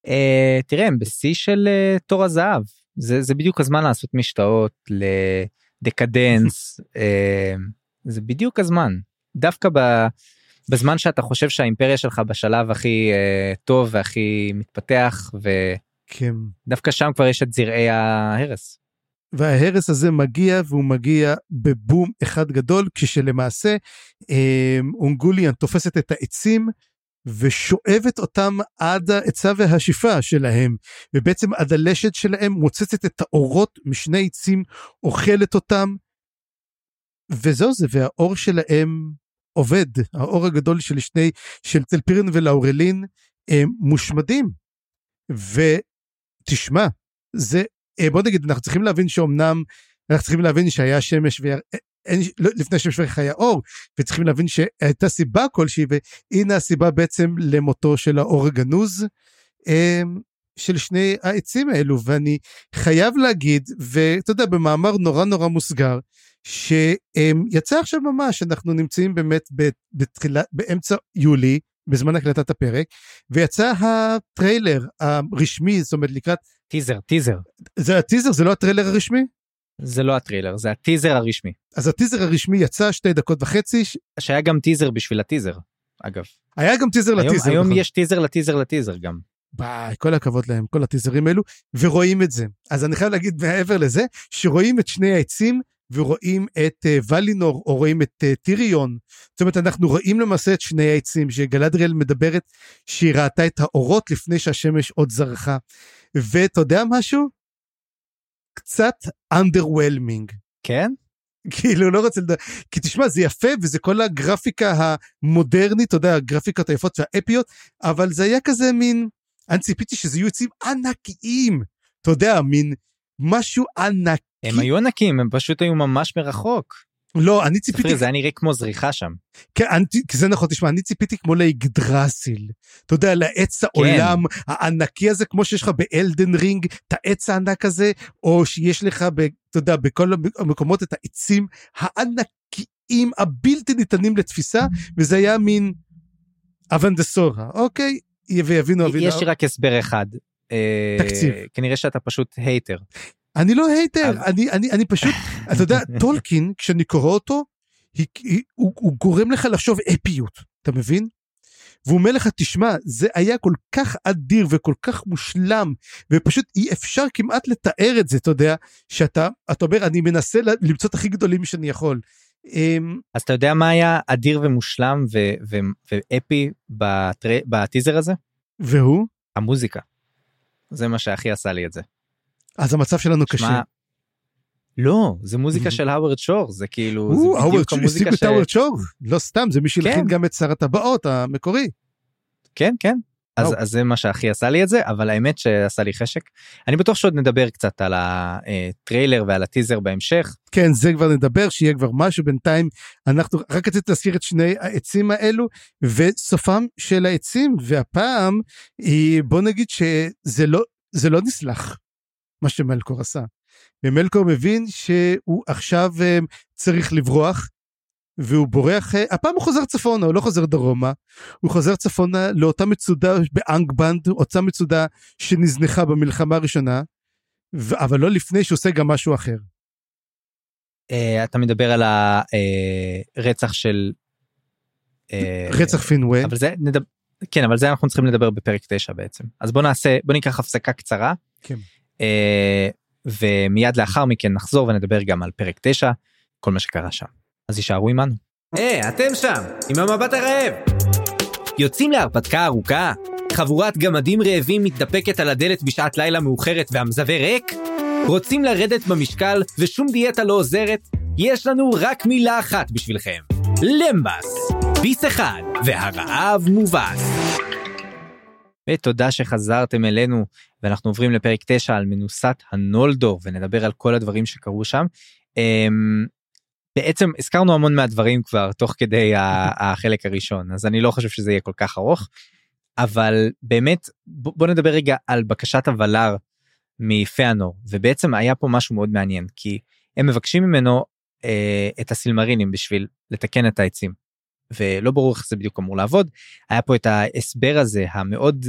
Uh, תראה הם בשיא של uh, תור הזהב. זה זה בדיוק הזמן לעשות משתאות לדקדנס אה, זה בדיוק הזמן. דווקא ב, בזמן שאתה חושב שהאימפריה שלך בשלב הכי אה, טוב והכי מתפתח ודווקא כן. שם כבר יש את זרעי ההרס. וההרס הזה מגיע והוא מגיע בבום אחד גדול כשלמעשה אה, אונגוליאן תופסת את העצים ושואבת אותם עד העצה והשיפה שלהם, ובעצם עד הלשת שלהם מוצצת את האורות משני עצים, אוכלת אותם, וזהו זה, והאור שלהם עובד, האור הגדול של שני, של צלפירין ולאורלין, הם מושמדים. ותשמע, זה, אה, בוא נגיד, אנחנו צריכים להבין שאומנם, אנחנו צריכים להבין שהיה שמש אין, לא, לפני שמשפך היה אור, וצריכים להבין שהייתה סיבה כלשהי, והנה הסיבה בעצם למותו של האור הגנוז של שני העצים האלו, ואני חייב להגיד, ואתה יודע, במאמר נורא נורא מוסגר, שיצא עכשיו ממש, אנחנו נמצאים באמת בתחילה, באמצע יולי, בזמן הקלטת הפרק, ויצא הטריילר הרשמי, זאת אומרת לקראת... טיזר, טיזר. זה הטיזר, זה לא הטריילר הרשמי? זה לא הטריילר זה הטיזר הרשמי. אז הטיזר הרשמי יצא שתי דקות וחצי. שהיה גם טיזר בשביל הטיזר אגב. היה גם טיזר היום, לטיזר. היום נכון. יש טיזר לטיזר לטיזר גם. ביי, כל הכבוד להם, כל הטיזרים האלו, ורואים את זה. אז אני חייב להגיד מעבר לזה, שרואים את שני העצים ורואים את uh, ולינור או רואים את uh, טיריון. זאת אומרת, אנחנו רואים למעשה את שני העצים, שגלדריאל מדברת שהיא ראתה את האורות לפני שהשמש עוד זרחה. ואתה יודע משהו? קצת underwhelming. כן? כאילו לא רוצה לדבר, כי תשמע זה יפה וזה כל הגרפיקה המודרנית, אתה יודע, הגרפיקות היפות והאפיות, אבל זה היה כזה מין, אני ציפיתי שזה יהיו עצים ענקיים, אתה יודע, מין משהו ענקי. הם היו ענקים, הם פשוט היו ממש מרחוק. לא, אני ציפיתי... ספרי, זה היה נראה כמו זריחה שם. כן, אני, זה נכון, תשמע, אני ציפיתי כמו לאיגדרסיל. אתה יודע, לעץ העולם כן. הענקי הזה, כמו שיש לך באלדן רינג, את העץ הענק הזה, או שיש לך, ב, אתה יודע, בכל המקומות את העצים הענקיים, הבלתי ניתנים לתפיסה, וזה היה מין אבנדסורה, אוקיי? ויבינו, יבינו. יש לי רק הסבר אחד. אה, תקציב. כנראה שאתה פשוט hater. אני לא hater, אני, אני, אני פשוט, אתה יודע, טולקין, כשאני קורא אותו, היא, היא, הוא, הוא גורם לך לחשוב אפיות, אתה מבין? והוא אומר לך, תשמע, זה היה כל כך אדיר וכל כך מושלם, ופשוט אי אפשר כמעט לתאר את זה, אתה יודע, שאתה, אתה אומר, אני מנסה למצוא את הכי גדולים שאני יכול. אמ, אז אתה יודע מה היה אדיר ומושלם ו- ו- ואפי בטרי, בטיזר הזה? והוא? המוזיקה. זה מה שהכי עשה לי את זה. אז המצב שלנו שמה, קשה. לא, זה מוזיקה של האוורד שור, זה כאילו, זה בדיוק המוזיקה ש... האוורד שור, לא סתם, זה מי שהלחין כן. גם את שר הטבעות המקורי. כן, כן. אז, אז זה מה שהכי עשה לי את זה, אבל האמת שעשה לי חשק. אני בטוח שעוד נדבר קצת על הטריילר ועל הטיזר בהמשך. כן, זה כבר נדבר, שיהיה כבר משהו בינתיים. אנחנו רק רציתי להזכיר את שני העצים האלו, וסופם של העצים, והפעם, בוא נגיד שזה לא, לא נסלח. מה שמלקור עשה. ומלקור מבין שהוא עכשיו אה, צריך לברוח, והוא בורח, אה, הפעם הוא חוזר צפונה, הוא לא חוזר דרומה, הוא חוזר צפונה לאותה מצודה באנגבנד, אותה מצודה שנזנחה במלחמה הראשונה, אבל לא לפני שהוא עושה גם משהו אחר. Uh, אתה מדבר על הרצח uh, של... Uh, רצח פינווה. אבל זה נדבר, כן אבל זה אנחנו צריכים לדבר בפרק 9 בעצם אז בוא נעשה בוא ניקח הפסקה קצרה. כן. אה, ומיד לאחר מכן נחזור ונדבר גם על פרק 9, כל מה שקרה שם. אז יישארו עמנו. היי, hey, אתם שם, עם המבט הרעב. יוצאים להרפתקה ארוכה? חבורת גמדים רעבים מתדפקת על הדלת בשעת לילה מאוחרת והמזווה ריק? רוצים לרדת במשקל ושום דיאטה לא עוזרת? יש לנו רק מילה אחת בשבילכם. למבס. ביס אחד, והרעב מובס. ותודה שחזרתם אלינו, ואנחנו עוברים לפרק 9 על מנוסת הנולדור, ונדבר על כל הדברים שקרו שם. בעצם הזכרנו המון מהדברים כבר תוך כדי החלק הראשון, אז אני לא חושב שזה יהיה כל כך ארוך, אבל באמת בוא נדבר רגע על בקשת הוולר מפאנור, ובעצם היה פה משהו מאוד מעניין, כי הם מבקשים ממנו אה, את הסילמרינים בשביל לתקן את העצים. ולא ברור איך זה בדיוק אמור לעבוד. היה פה את ההסבר הזה המאוד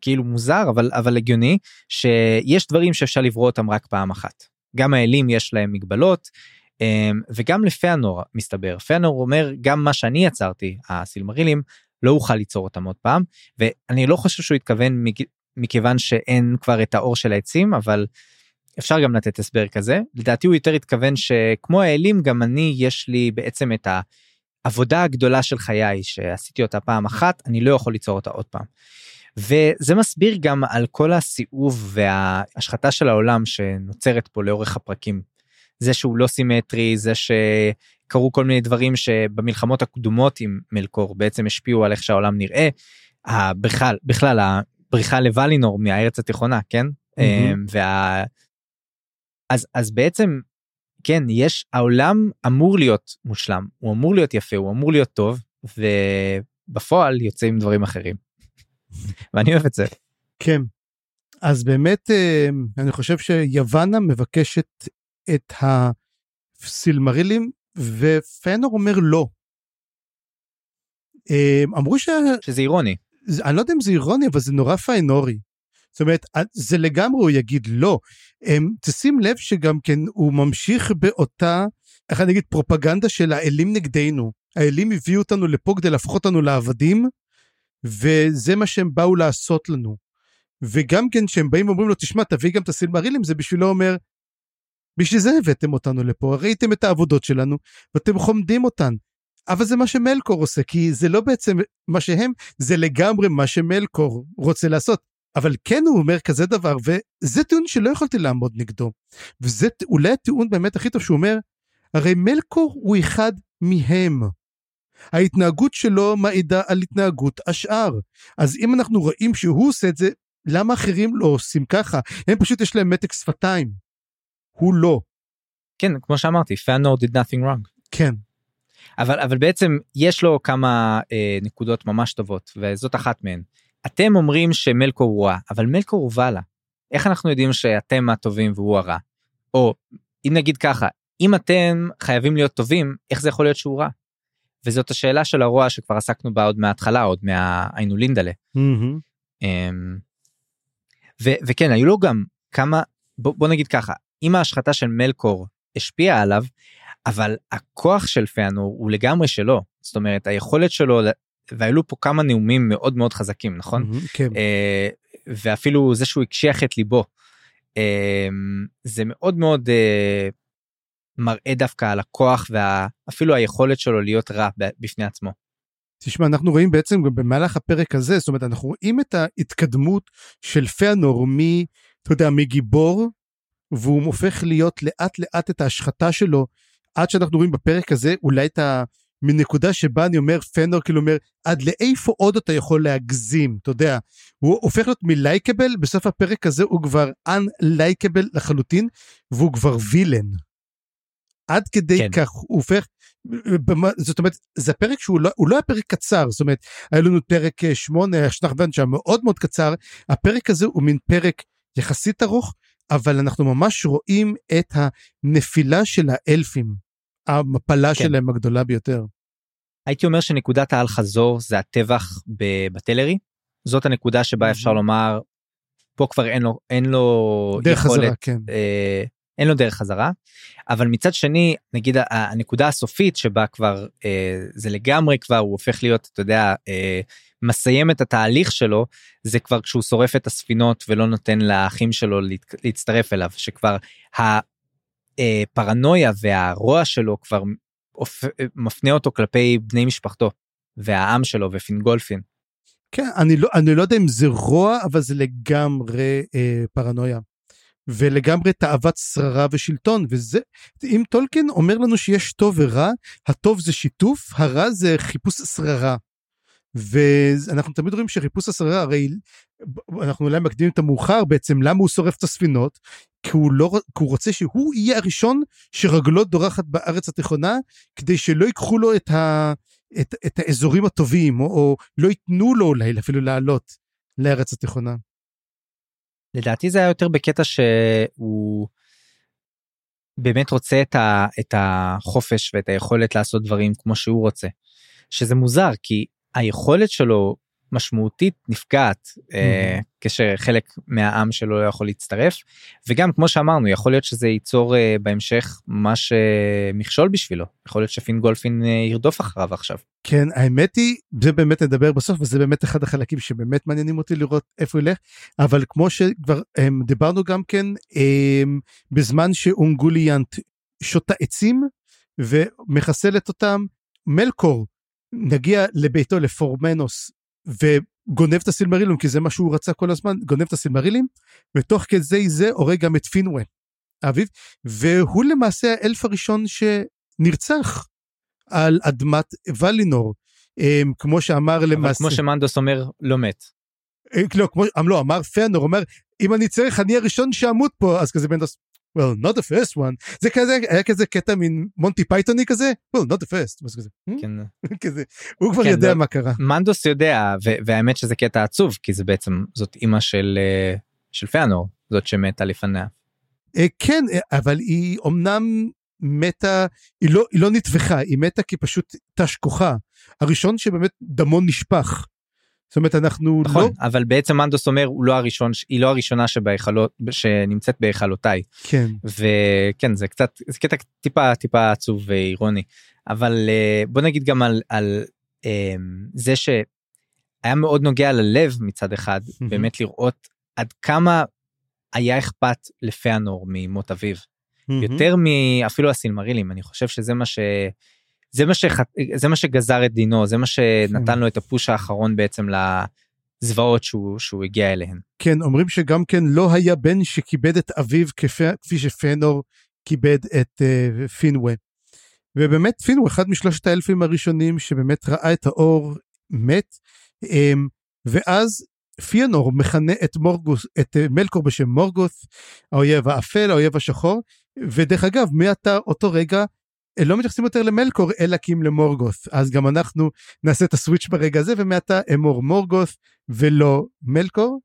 כאילו מוזר אבל אבל הגיוני שיש דברים שאפשר לברוא אותם רק פעם אחת. גם האלים יש להם מגבלות וגם לפאנור מסתבר פאנור אומר גם מה שאני יצרתי הסילמרילים לא אוכל ליצור אותם עוד פעם ואני לא חושב שהוא התכוון מכיוון שאין כבר את האור של העצים אבל אפשר גם לתת הסבר כזה לדעתי הוא יותר התכוון שכמו האלים גם אני יש לי בעצם את העבודה הגדולה של חיי שעשיתי אותה פעם אחת אני לא יכול ליצור אותה עוד פעם. וזה מסביר גם על כל הסיאוב וההשחתה של העולם שנוצרת פה לאורך הפרקים. זה שהוא לא סימטרי זה שקרו כל מיני דברים שבמלחמות הקדומות עם מלקור בעצם השפיעו על איך שהעולם נראה. בכלל בכלל הבריחה לוולינור מהארץ התיכונה כן mm-hmm. וה... אז אז בעצם כן יש העולם אמור להיות מושלם הוא אמור להיות יפה הוא אמור להיות טוב ובפועל יוצאים דברים אחרים. ואני אוהב את זה. כן. אז באמת אה, אני חושב שיוונה מבקשת את הסילמרילים ופנור אומר לא. אה, אמרו ש... שזה אירוני. אני לא יודע אם זה אירוני אבל זה נורא פיינורי. זאת אומרת זה לגמרי הוא יגיד לא. תשים לב שגם כן הוא ממשיך באותה איך אני אגיד פרופגנדה של האלים נגדנו. האלים הביאו אותנו לפה כדי להפוך אותנו לעבדים וזה מה שהם באו לעשות לנו. וגם כן שהם באים ואומרים לו תשמע תביא גם את הסילמרילים זה בשבילו אומר בשביל זה הבאתם אותנו לפה ראיתם את העבודות שלנו ואתם חומדים אותן. אבל זה מה שמלקור עושה כי זה לא בעצם מה שהם זה לגמרי מה שמלקור רוצה לעשות. אבל כן הוא אומר כזה דבר וזה טיעון שלא יכולתי לעמוד נגדו. וזה אולי הטיעון באמת הכי טוב שהוא אומר הרי מלקור הוא אחד מהם. ההתנהגות שלו מעידה על התנהגות השאר. אז אם אנחנו רואים שהוא עושה את זה, למה אחרים לא עושים ככה? הם פשוט יש להם מתק שפתיים. הוא לא. כן, כמו שאמרתי, פאנור did nothing wrong. כן. אבל אבל בעצם יש לו כמה אה, נקודות ממש טובות וזאת אחת מהן. אתם אומרים שמלקור הוא רע אבל מלקור הוא ואלה. איך אנחנו יודעים שאתם הטובים והוא הרע? או אם נגיד ככה אם אתם חייבים להיות טובים איך זה יכול להיות שהוא רע? וזאת השאלה של הרוע שכבר עסקנו בה עוד מההתחלה עוד מהיינו לינדלה. Mm-hmm. וכן היו לו גם כמה בוא, בוא נגיד ככה אם ההשחתה של מלקור השפיעה עליו אבל הכוח של פיאנור הוא לגמרי שלו זאת אומרת היכולת שלו והיו פה כמה נאומים מאוד מאוד חזקים נכון mm-hmm, כן. uh, ואפילו זה שהוא הקשיח את ליבו uh, זה מאוד מאוד uh, מראה דווקא על הכוח ואפילו היכולת שלו להיות רע בפני עצמו. תשמע אנחנו רואים בעצם גם במהלך הפרק הזה זאת אומרת אנחנו רואים את ההתקדמות של פאנור מ... אתה יודע מגיבור והוא הופך להיות לאט לאט את ההשחתה שלו עד שאנחנו רואים בפרק הזה אולי את ה... מנקודה שבה אני אומר פנור כאילו אומר עד לאיפה עוד אתה יכול להגזים אתה יודע הוא הופך להיות מלייקבל בסוף הפרק הזה הוא כבר unlikable לחלוטין והוא כבר וילן. עד כדי כן. כך הוא הופך זאת אומרת זה פרק שהוא לא הוא לא היה פרק קצר זאת אומרת היה לנו פרק 8 השטח בן שהיה מאוד מאוד קצר הפרק הזה הוא מין פרק יחסית ארוך אבל אנחנו ממש רואים את הנפילה של האלפים המפלה כן. שלהם הגדולה ביותר. הייתי אומר שנקודת האל חזור זה הטבח בטלרי זאת הנקודה שבה אפשר לומר פה כבר אין לו אין לו דרך יכולת, חזרה כן. אה, אין לו דרך חזרה אבל מצד שני נגיד הנקודה הסופית שבה כבר אה, זה לגמרי כבר הוא הופך להיות אתה יודע אה, מסיים את התהליך שלו זה כבר כשהוא שורף את הספינות ולא נותן לאחים שלו להצטרף אליו שכבר הפרנויה והרוע שלו כבר מפנה אותו כלפי בני משפחתו והעם שלו ופינגולפין. כן, אני לא, אני לא יודע אם זה רוע, אבל זה לגמרי אה, פרנויה. ולגמרי תאוות שררה ושלטון, וזה, אם טולקין אומר לנו שיש טוב ורע, הטוב זה שיתוף, הרע זה חיפוש שררה. ואנחנו תמיד רואים שחיפוש השררה, הרי אנחנו אולי מקדימים את המאוחר בעצם, למה הוא שורף את הספינות? כי הוא, לא, כי הוא רוצה שהוא יהיה הראשון שרגלו דורחת בארץ התיכונה, כדי שלא ייקחו לו את, ה, את, את האזורים הטובים, או, או לא ייתנו לו אולי אפילו לעלות לארץ התיכונה. לדעתי זה היה יותר בקטע שהוא באמת רוצה את, ה, את החופש ואת היכולת לעשות דברים כמו שהוא רוצה. שזה מוזר כי היכולת שלו משמעותית נפגעת אה, כשחלק מהעם שלו לא יכול להצטרף. וגם כמו שאמרנו יכול להיות שזה ייצור אה, בהמשך ממש אה, מכשול בשבילו. יכול להיות שפין גולפין אה, ירדוף אחריו עכשיו. כן, האמת היא, זה באמת נדבר בסוף, וזה באמת אחד החלקים שבאמת מעניינים אותי לראות איפה ילך, אבל כמו שכבר הם, דיברנו גם כן, הם, בזמן שאונגוליאנט שותה עצים ומחסלת אותם, מלקור נגיע לביתו לפורמנוס וגונב את הסילמרילום, כי זה מה שהוא רצה כל הזמן, גונב את הסילמרילים, ותוך כדי זה הורג גם את פינווה, אביו, והוא למעשה האלף הראשון שנרצח. על אדמת ולינור. הם, כמו שאמר למעשה, כמו שמנדוס אומר לא מת. אה, לא, כמו, לא, אמר פנור, אומר, אם אני צריך, אני הראשון שאמות פה, אז כזה בנדוס, well, not the first one. זה כזה, היה כזה קטע מין מונטי פייתוני כזה, well, not the first. כזה, "Hmm?" כן. כזה, הוא כבר כן, יודע לא- מה קרה. מנדוס יודע ו- והאמת שזה קטע עצוב כי זה בעצם זאת אימא של אה, של פיאנור זאת שמתה לפניה. אה, כן, אה, אבל היא אמנם מתה, היא לא, היא לא נטבחה, היא מתה כי פשוט תש כוחה. הראשון שבאמת דמו נשפך. זאת אומרת, אנחנו נכון לא... אבל בעצם מנדוס אומר הוא לא הראשון היא לא הראשונה שבהיכלות שנמצאת בהיכלותיי כן. וכן זה קצת זה קטע טיפה טיפה עצוב ואירוני אבל אה, בוא נגיד גם על על אה, זה שהיה מאוד נוגע ללב מצד אחד. באמת לראות עד כמה היה אכפת לפיאנור ממות אביו. יותר מאפילו הסילמרילים אני חושב שזה מה ש... זה מה, שח... זה מה שגזר את דינו זה מה שנתן לו את הפוש האחרון בעצם לזוועות שהוא, שהוא הגיע אליהן. כן, אומרים שגם כן לא היה בן שכיבד את אביו כפי, כפי שפנור כיבד את uh, פינווה. ובאמת פינווה אחד משלושת האלפים הראשונים שבאמת ראה את האור מת, um, ואז פיאנור מכנה את מורגוס, את uh, מלקור בשם מורגות, האויב האפל, האויב השחור, ודרך אגב, מעתה אותו רגע אה, לא מתייחסים יותר למלקור אלא כי אם למורגות אז גם אנחנו נעשה את הסוויץ' ברגע הזה ומעתה אמור מורגות ולא מלקור.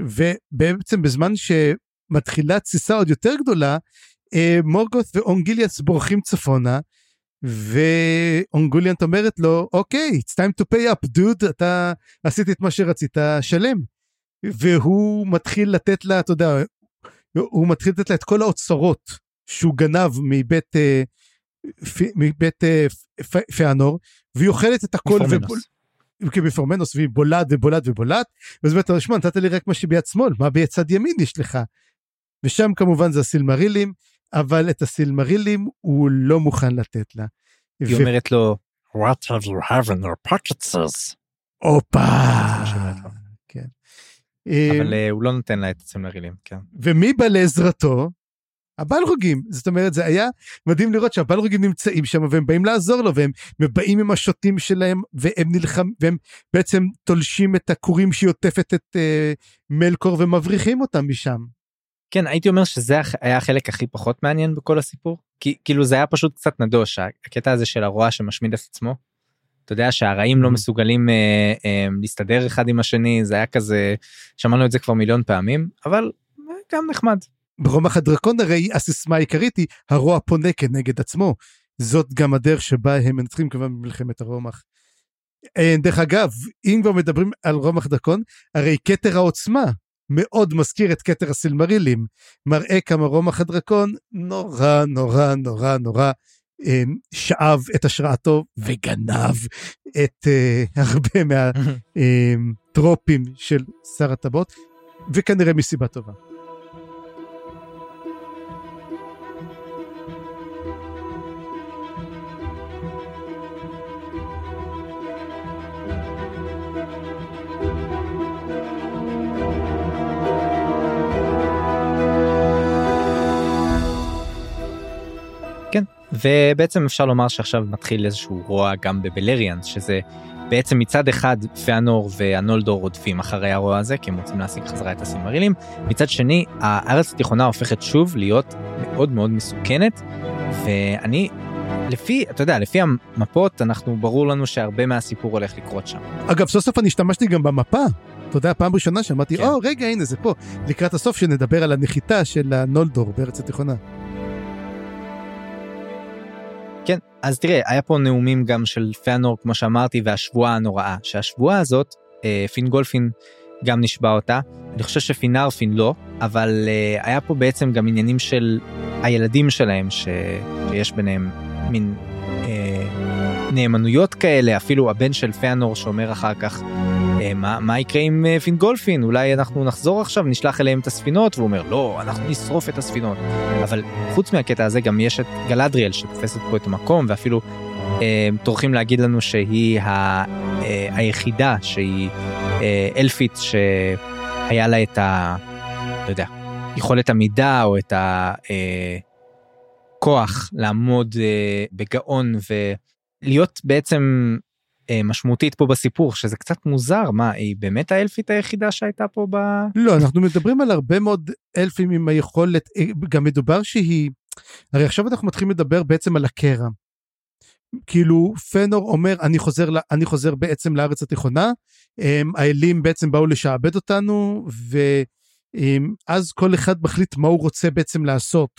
ובעצם בזמן שמתחילה תסיסה עוד יותר גדולה אה, מורגות ואונגיליאס בורחים צפונה ואונגוליאנט אומרת לו אוקיי it's time to pay up dude אתה עשית את מה שרצית שלם. והוא מתחיל לתת לה אתה יודע הוא מתחיל לתת לה את כל האוצרות שהוא גנב מבית אה, מבית אה, פ- פאנור והיא אוכלת את הכל מפורמנוס. ובול- כן, בפורמנוס והיא בולעת ובולעת ובולעת ואז אומרת לו שמע נתת לי רק מה שביד שמאל מה ביד ימין יש לך. ושם כמובן זה הסילמרילים אבל את הסילמרילים הוא לא מוכן לתת לה. היא ו- אומרת לו What have you have in your pockets? הופה. אומרת. כן. אבל אה, אה, הוא לא נותן לה את הסילמרילים כן. ומי בא לעזרתו? הבלרוגים זאת אומרת זה היה מדהים לראות שהבלרוגים נמצאים שם והם באים לעזור לו והם באים עם השוטים שלהם והם נלחם והם בעצם תולשים את הכורים שהיא עוטפת את אה, מלקור ומבריחים אותם משם. כן הייתי אומר שזה היה החלק הכי פחות מעניין בכל הסיפור כי כאילו זה היה פשוט קצת נדוש הקטע הזה של הרוע שמשמיד את עצמו. אתה יודע שהרעים לא Mhm. מסוגלים אה, אה, להסתדר אחד עם השני זה היה כזה שמענו את זה כבר מיליון פעמים אבל אה, גם נחמד. ברומח הדרקון הרי הסיסמה העיקרית היא הרוע פונה כנגד עצמו. זאת גם הדרך שבה הם מנצחים כמובן במלחמת הרומח. אה, דרך אגב, אם כבר מדברים על רומח דרקון, הרי כתר העוצמה מאוד מזכיר את כתר הסילמרילים. מראה כמה רומח הדרקון נורא נורא נורא נורא אה, שאב את השראתו וגנב את אה, הרבה מהטרופים של שר הטבעות, וכנראה מסיבה טובה. ובעצם אפשר לומר שעכשיו מתחיל איזשהו רוע גם בבלריאנס, שזה בעצם מצד אחד פיאנור והנולדור רודפים אחרי הרוע הזה, כי הם רוצים להשיג חזרה את הסימרילים, מצד שני, הארץ התיכונה הופכת שוב להיות מאוד מאוד מסוכנת, ואני, לפי, אתה יודע, לפי המפות, אנחנו, ברור לנו שהרבה מהסיפור הולך לקרות שם. אגב, סוף סוף אני השתמשתי גם במפה. אתה יודע, פעם ראשונה שאמרתי, כן. או, רגע, הנה, זה פה. לקראת הסוף שנדבר על הנחיתה של הנולדור בארץ התיכונה. אז תראה, היה פה נאומים גם של פיאנור, כמו שאמרתי, והשבועה הנוראה, שהשבועה הזאת, אה, פינגולפין גם נשבע אותה, אני חושב שפינרפין לא, אבל אה, היה פה בעצם גם עניינים של הילדים שלהם, ש... שיש ביניהם מין אה, נאמנויות כאלה, אפילו הבן של פיאנור שאומר אחר כך, מה, מה יקרה עם אה, פינגולפין? אולי אנחנו נחזור עכשיו, נשלח אליהם את הספינות, והוא אומר, לא, אנחנו נשרוף את הספינות. אבל חוץ מהקטע הזה גם יש את גלדריאל שתופסת פה את המקום, ואפילו אה, טורחים להגיד לנו שהיא ה, אה, היחידה שהיא אה, אלפית שהיה לה את ה... לא יודע, יכולת עמידה או את הכוח לעמוד אה, בגאון ולהיות בעצם אה, משמעותית פה בסיפור, שזה קצת מוזר, מה, היא באמת האלפית היחידה שהייתה פה ב... לא, אנחנו מדברים על הרבה מאוד אלפים עם היכולת, אה, גם מדובר שהיא, הרי עכשיו אנחנו מתחילים לדבר בעצם על הקרע. כאילו פנור אומר אני חוזר אני חוזר בעצם לארץ התיכונה האלים בעצם באו לשעבד אותנו ואז כל אחד מחליט מה הוא רוצה בעצם לעשות.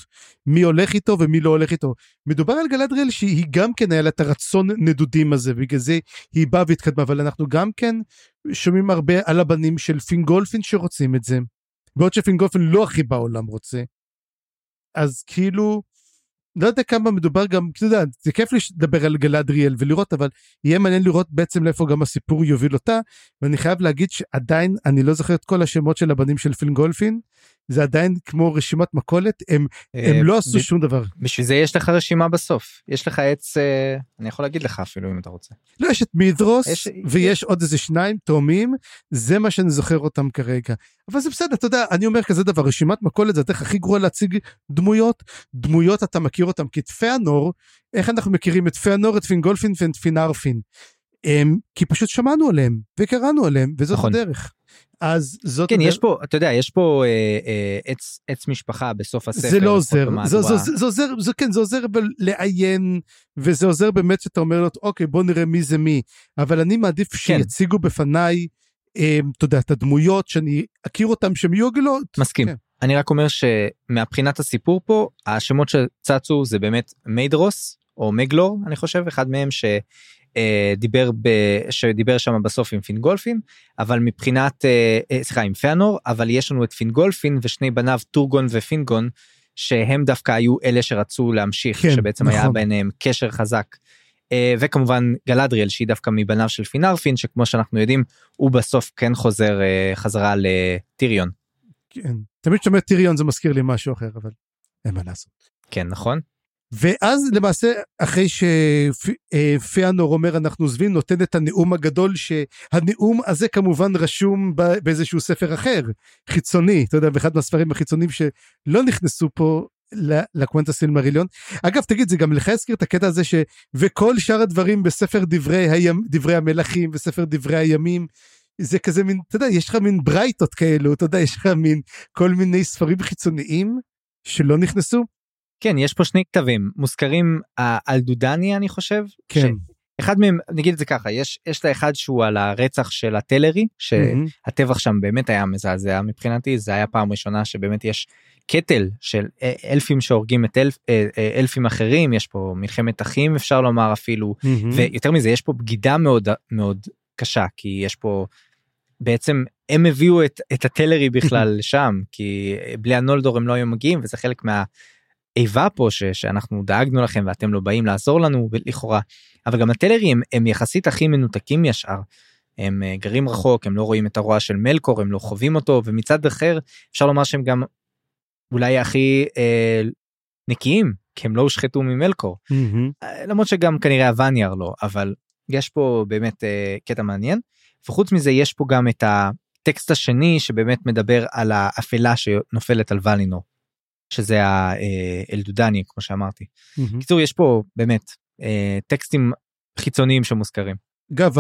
מי הולך איתו ומי לא הולך איתו. מדובר על גלדריאל שהיא גם כן היה לה את הרצון נדודים הזה בגלל זה היא באה והתקדמה. אבל אנחנו גם כן שומעים הרבה על הבנים של פינגולפין שרוצים את זה. בעוד שפינגולפין לא הכי בעולם רוצה. אז כאילו לא יודע כמה מדובר גם, אתה יודע, זה כיף לדבר על גלדריאל ולראות, אבל יהיה מעניין לראות בעצם לאיפה גם הסיפור יוביל אותה, ואני חייב להגיד שעדיין אני לא זוכר את כל השמות של הבנים של פילגולפין, זה עדיין כמו רשימת מכולת, הם, הם אה, לא עשו שום דבר. בשביל זה יש לך רשימה בסוף, יש לך עץ, אה, אני יכול להגיד לך אפילו אם אתה רוצה. לא, יש את מידרוס, יש- ויש עוד איזה שניים תאומים, זה מה שאני זוכר אותם כרגע. אבל זה בסדר, אתה יודע, אני אומר כזה דבר, רשימת מכולת זה הדרך הכי גרועה להציג דמויות. דמויות אתה מכיר אותם, כי את פיאנור, איך אנחנו מכירים את פיאנור, את פינגולפין ואת פינרפין? הם, כי פשוט שמענו עליהם, וקראנו עליהם, וזאת נכון. הדרך. אז זאת כן, הדרך. יש פה, אתה יודע, יש פה אה, אה, עץ, עץ משפחה בסוף הספר. זה לא עוזר. זה, זה, זה, זה עוזר, זה כן, זה עוזר לעיין, וזה עוזר באמת שאתה אומר לו, אוקיי, בוא נראה מי זה מי, אבל אני מעדיף כן. שיציגו בפניי, אה, אתה יודע, את הדמויות, שאני אכיר אותם, שהם יהיו עגלות. מסכים. כן. אני רק אומר שמבחינת הסיפור פה, השמות שצצו זה באמת מיידרוס, או מגלור, אני חושב, אחד מהם שדיבר, ב, שדיבר שם בסוף עם פינגולפין, אבל מבחינת, אה, אה, סליחה, עם פיאנור, אבל יש לנו את פינגולפין ושני בניו טורגון ופינגון, שהם דווקא היו אלה שרצו להמשיך, כן, שבעצם היה נכון. ביניהם קשר חזק. אה, וכמובן גלדריאל שהיא דווקא מבניו של פינרפין שכמו שאנחנו יודעים הוא בסוף כן חוזר אה, חזרה לטיריון. כן. תמיד כשאתה אומר טיריון זה מזכיר לי משהו אחר, אבל אין מה לעשות. כן נכון? ואז למעשה אחרי שפיאנור אומר אנחנו עוזבים נותן את הנאום הגדול שהנאום הזה כמובן רשום באיזשהו ספר אחר חיצוני אתה יודע באחד מהספרים החיצוניים שלא נכנסו פה לקוונטה סילמריליון. אגב תגיד זה גם לך הזכיר את הקטע הזה ש... וכל שאר הדברים בספר דברי, הים... דברי המלכים וספר דברי הימים זה כזה מין אתה יודע יש לך מין ברייטות כאלו אתה יודע יש לך מין כל מיני ספרים חיצוניים שלא נכנסו. כן יש פה שני כתבים מוזכרים האלדודני אני חושב. כן. אחד מהם נגיד את זה ככה יש יש את האחד שהוא על הרצח של הטלרי. שהטבח שם באמת היה מזעזע מבחינתי זה היה פעם ראשונה שבאמת יש קטל של אה, אלפים שהורגים את אלף, אה, אה, אלפים אחרים יש פה מלחמת אחים אפשר לומר אפילו מהמם. ויותר מזה יש פה בגידה מאוד מאוד קשה כי יש פה בעצם הם הביאו את, את הטלרי בכלל לשם כי בלי הנולדור הם לא היו מגיעים וזה חלק מה איבה פה ש, שאנחנו דאגנו לכם ואתם לא באים לעזור לנו לכאורה. אבל גם הטלרים הם יחסית הכי מנותקים ישר. הם אה, גרים רחוק הם לא רואים את הרוע של מלקור הם לא חווים אותו ומצד אחר אפשר לומר שהם גם אולי הכי אה, נקיים כי הם לא הושחתו ממלקור. אה, למרות שגם כנראה הווניאר לא אבל יש פה באמת אה, קטע מעניין וחוץ מזה יש פה גם את הטקסט השני שבאמת מדבר על האפלה שנופלת על ולינור. שזה האלדודני כמו שאמרתי. קיצור יש פה באמת אה, טקסטים חיצוניים שמוזכרים. אגב,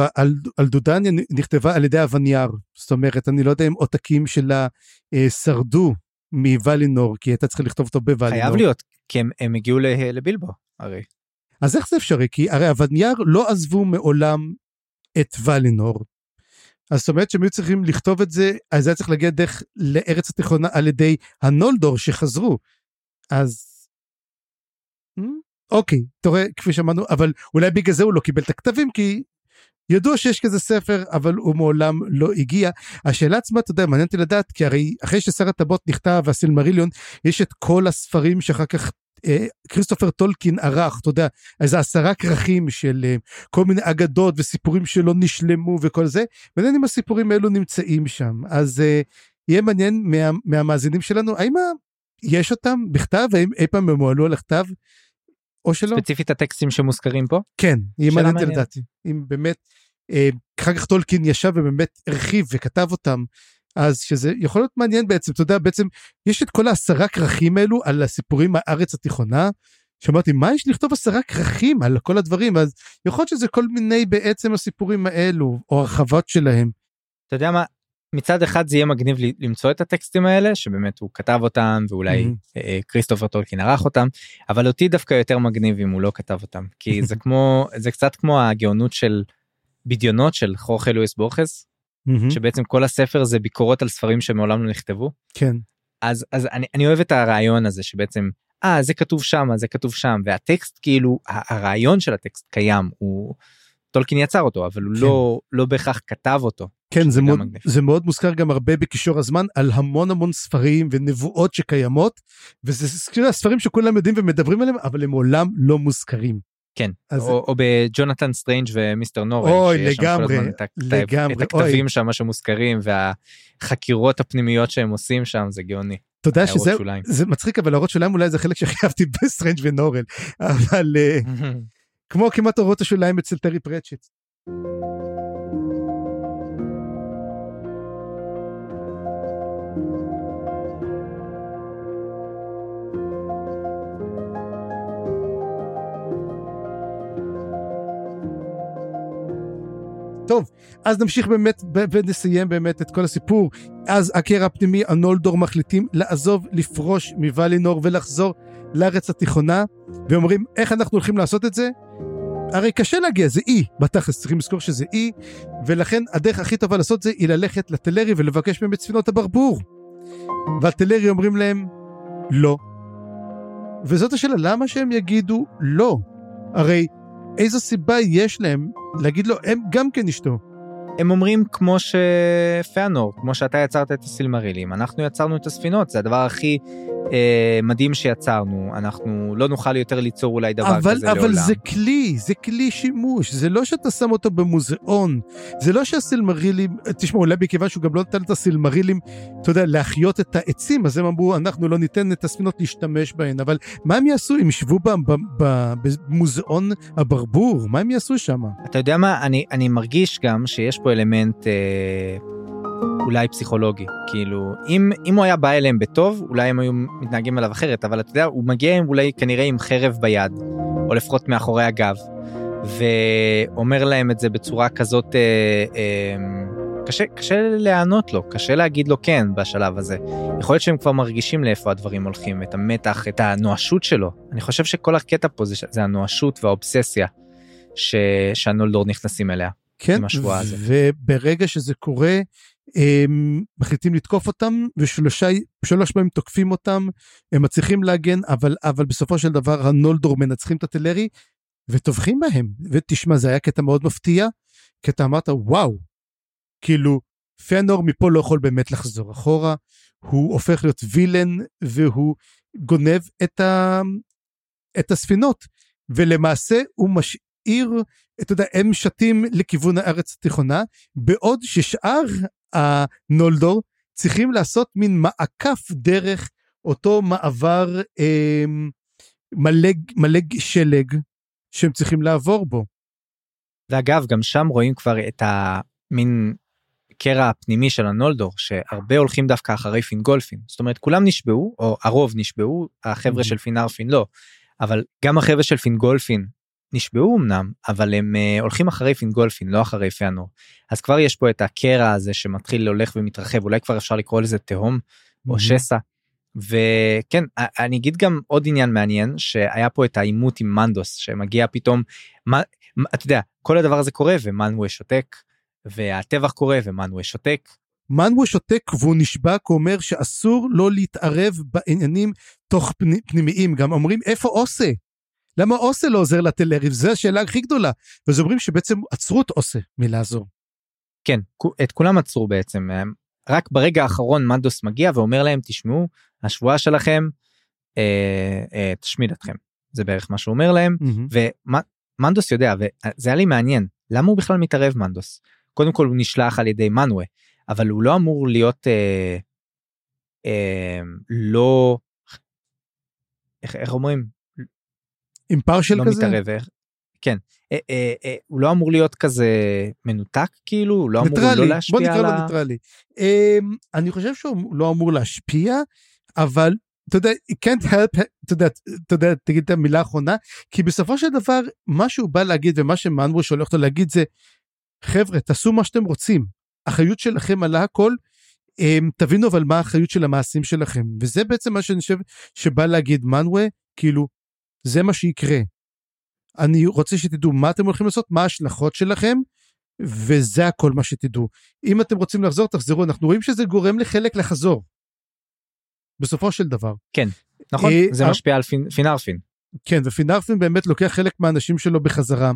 אלדודניה נכתבה על ידי אבניאר, זאת אומרת, אני לא יודע אם עותקים שלה אה, שרדו מוולינור, כי הייתה צריכה לכתוב אותו בוולינור. חייב להיות, כי הם, הם הגיעו לבילבו, הרי. אז איך זה אפשרי? כי הרי אבניאר לא עזבו מעולם את ולינור. אז זאת אומרת שהם היו צריכים לכתוב את זה, אז זה היה צריך להגיע דרך לארץ התיכונה על ידי הנולדור שחזרו. אז... אוקיי, אתה רואה, כפי שאמרנו, אבל אולי בגלל זה הוא לא קיבל את הכתבים, כי ידוע שיש כזה ספר, אבל הוא מעולם לא הגיע. השאלה עצמה, אתה יודע, מעניין אותי לדעת, כי הרי אחרי ששר הטבות נכתב והסילמריליון, יש את כל הספרים שאחר כך כריסטופר טולקין ערך, אתה יודע, איזה עשרה כרכים של אה, כל מיני אגדות וסיפורים שלא נשלמו וכל זה, מעניין אם הסיפורים האלו נמצאים שם. אז אה, יהיה מעניין מה, מהמאזינים שלנו, האם יש אותם בכתב, האם אי פעם הם הועלו על הכתב? או שלא. ספציפית הטקסטים שמוזכרים פה? כן, יהיה מעניין אותי לדעת. אם באמת, אחר כך טולקין ישב ובאמת הרחיב וכתב אותם. אז שזה יכול להיות מעניין בעצם, אתה יודע, בעצם יש את כל העשרה כרכים האלו על הסיפורים מהארץ התיכונה. שאמרתי, מה יש לכתוב עשרה כרכים על כל הדברים? אז יכול להיות שזה כל מיני בעצם הסיפורים האלו, או הרחבות שלהם. אתה יודע מה, מצד אחד זה יהיה מגניב למצוא את הטקסטים האלה, שבאמת הוא כתב אותם, ואולי mm-hmm. כריסטופר טולקין ערך אותם, אבל אותי דווקא יותר מגניב אם הוא לא כתב אותם, כי זה כמו, זה קצת כמו הגאונות של בדיונות של חורכה לואיס בורכס, mm-hmm. שבעצם כל הספר זה ביקורות על ספרים שמעולם לא נכתבו. כן. אז אז אני אני אוהב את הרעיון הזה שבעצם אה זה כתוב שם זה כתוב שם והטקסט כאילו הרעיון של הטקסט קיים הוא טולקין יצר אותו אבל הוא כן. לא לא בהכרח כתב אותו. כן זה מאוד, זה מאוד מוזכר גם הרבה בכישור הזמן על המון המון ספרים ונבואות שקיימות וזה כאילו הספרים שכולם יודעים ומדברים עליהם אבל הם מעולם לא מוזכרים. כן, אז... או, או בג'ונתן סטרנג' ומיסטר נורל, אוי לגמרי, את, לגמרי, את הכתבים אוי. שם שמוזכרים והחקירות הפנימיות שהם עושים שם זה גאוני. אתה יודע שזה זה מצחיק אבל הערות שוליים אולי זה חלק שחיבבתי בסטרנג' ונורל אבל אה, כמו כמעט אורות השוליים אצל טרי פרצ'ט. טוב, אז נמשיך באמת ונסיים באמת את כל הסיפור. אז הקרע הפנימי, הנולדור מחליטים לעזוב, לפרוש מוולינור ולחזור לארץ התיכונה, ואומרים, איך אנחנו הולכים לעשות את זה? הרי קשה להגיע, זה אי, בתכלס צריכים לזכור שזה אי, ולכן הדרך הכי טובה לעשות זה היא ללכת לטלרי ולבקש מהם את ספינות הברבור. והטלרי אומרים להם, לא. וזאת השאלה, למה שהם יגידו לא? הרי איזו סיבה יש להם להגיד לו, הם גם כן אשתו. הם אומרים כמו שפאנור, כמו שאתה יצרת את הסילמרילים, אנחנו יצרנו את הספינות, זה הדבר הכי אה, מדהים שיצרנו, אנחנו לא נוכל יותר ליצור אולי דבר אבל, כזה אבל לעולם. אבל זה כלי, זה כלי שימוש, זה לא שאתה שם אותו במוזיאון, זה לא שהסילמרילים, תשמעו, אולי מכיוון שהוא גם לא נתן את הסילמרילים, אתה יודע, להחיות את העצים, אז הם אמרו, אנחנו לא ניתן את הספינות להשתמש בהן, אבל מה הם יעשו? הם ישבו במוזיאון הברבור, מה הם יעשו שם? אתה יודע מה, אני, אני מרגיש גם שיש פה אלמנט... אה... אולי פסיכולוגי. כאילו אם אם הוא היה בא אליהם בטוב אולי הם היו מתנהגים אליו אחרת אבל אתה יודע הוא מגיע אולי כנראה עם חרב ביד או לפחות מאחורי הגב ואומר להם את זה בצורה כזאת אה, אה, קשה קשה להיענות לו קשה להגיד לו כן בשלב הזה. יכול להיות שהם כבר מרגישים לאיפה הדברים הולכים את המתח את הנואשות שלו. אני חושב שכל הקטע פה זה, זה הנואשות והאובססיה שהנולדור נכנסים אליה. כן, וברגע שזה קורה, הם מחליטים לתקוף אותם ושלוש פעמים תוקפים אותם הם מצליחים להגן אבל אבל בסופו של דבר הנולדור מנצחים את הטלרי וטובחים בהם. ותשמע זה היה קטע מאוד מפתיע כי אתה אמרת וואו. כאילו פנור מפה לא יכול באמת לחזור אחורה הוא הופך להיות וילן והוא גונב את, ה, את הספינות, ולמעשה הוא משאיר, אתה יודע, הם שתים לכיוון הארץ התיכונה, בעוד ששאר הנולדור צריכים לעשות מין מעקף דרך אותו מעבר אה, מלא, מלא שלג שהם צריכים לעבור בו. ואגב, גם שם רואים כבר את המין קרע הפנימי של הנולדור, שהרבה הולכים דווקא אחרי פינגולפין. זאת אומרת, כולם נשבעו, או הרוב נשבעו, החבר'ה Mhm. של פינארפין לא. אבל גם החבר'ה של פינגולפין נשבעו אמנם, אבל הם uh, הולכים אחרי פינגולפין, לא אחרי פיאנור. אז כבר יש פה את הקרע הזה שמתחיל הולך ומתרחב, אולי כבר אפשר לקרוא לזה תהום או Mhm. שסע. וכן, אני אגיד גם עוד עניין מעניין, שהיה פה את העימות עם מנדוס, שמגיע פתאום, מה, אתה יודע, כל הדבר הזה קורה ומנווה שותק, והטבח קורה ומנווה שותק. מנוו שותק והוא נשבע כי הוא אומר שאסור לא להתערב בעניינים תוך פני- פנימיים גם אומרים איפה אוסה. למה אוסה לא עוזר לטלריב זו השאלה הכי גדולה ואז אומרים שבעצם עצרו את אוסה מלעזור. כן, את כולם עצרו בעצם. הם- רק ברגע האחרון מנדוס מגיע ואומר להם, תשמעו, השבועה שלכם אה, אה, תשמיד אתכם. זה בערך מה שהוא אומר להם. ומנדוס יודע, וזה היה לי מעניין, למה הוא בכלל מתערב מנדוס? קודם כל הוא נשלח על ידי מנווה, אבל הוא לא אמור להיות אה, אה, לא, איך, איך אומרים? עם פרשל לא כזה? מתערב, איך- כן. אה, אה, אה, הוא לא אמור להיות כזה מנותק כאילו? הוא לא אמור לא בוא להשפיע נקרא על לו ה... ניטרלי. אמ, אני חושב שהוא לא אמור להשפיע, אבל אתה יודע, he can't help, אתה יודע, אתה יודע, תגיד את המילה האחרונה, כי בסופו של דבר, מה שהוא בא להגיד ומה שמנבו שולח אותו להגיד זה, חבר'ה, תעשו מה שאתם רוצים, אחריות שלכם על הכל, אמ, תבינו אבל מה האחריות של המעשים שלכם, וזה בעצם מה שאני חושב שבא להגיד מנווה, כאילו, זה מה שיקרה. אני רוצה שתדעו מה אתם הולכים לעשות, מה ההשלכות שלכם, וזה הכל מה שתדעו. אם אתם רוצים לחזור, תחזרו, אנחנו רואים שזה גורם לחלק לחזור. בסופו של דבר. נכון? אה, זה אה. משפיע על פין- פינארפין. כן, ופינרפין באמת לוקח חלק מהאנשים שלו בחזרה.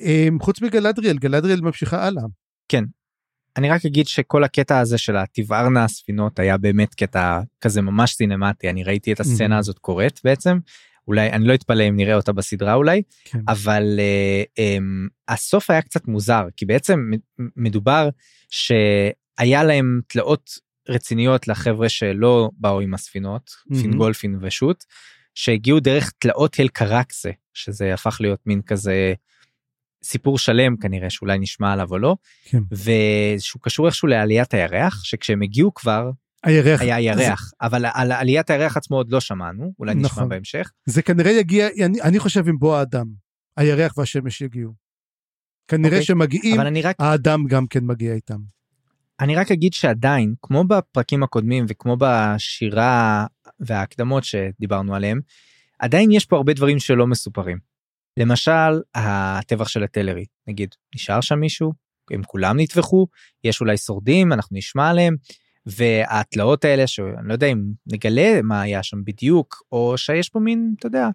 אמ, חוץ מגלדריאל, גלדריאל ממשיכה הלאה. אני רק אגיד שכל הקטע הזה של התבערנה הספינות היה באמת קטע כזה ממש סינמטי אני ראיתי את הסצנה Mhm. הזאת קורית בעצם אולי אני לא אתפלא אם נראה אותה בסדרה אולי כן. אבל uh, um, הסוף היה קצת מוזר כי בעצם מדובר שהיה להם תלאות רציניות לחבר'ה שלא באו עם הספינות Mhm. פינגולפין ושות שהגיעו דרך תלאות הלקרקסה שזה הפך להיות מין כזה סיפור שלם כנראה שאולי נשמע עליו או לא כן. ושהוא קשור איכשהו לעליית הירח שכשהם הגיעו כבר הירח. היה ירח אבל על עליית הירח עצמו עוד לא שמענו אולי נשמע נכון. בהמשך. זה כנראה יגיע, אני, אני חושב עם בוא האדם. הירח והשמש יגיעו. כנראה אוקיי, שמגיעים, רק האדם גם כן מגיע איתם. אני רק אגיד שעדיין כמו בפרקים הקודמים וכמו בשירה וההקדמות שדיברנו עליהם עדיין יש פה הרבה דברים שלא מסופרים. למשל הטבח של הטלרי נגיד נשאר שם מישהו הם כולם נטבחו יש אולי שורדים אנחנו נשמע עליהם והתלאות האלה שאני לא יודע אם נגלה מה היה שם בדיוק או שיש פה מין אתה יודע.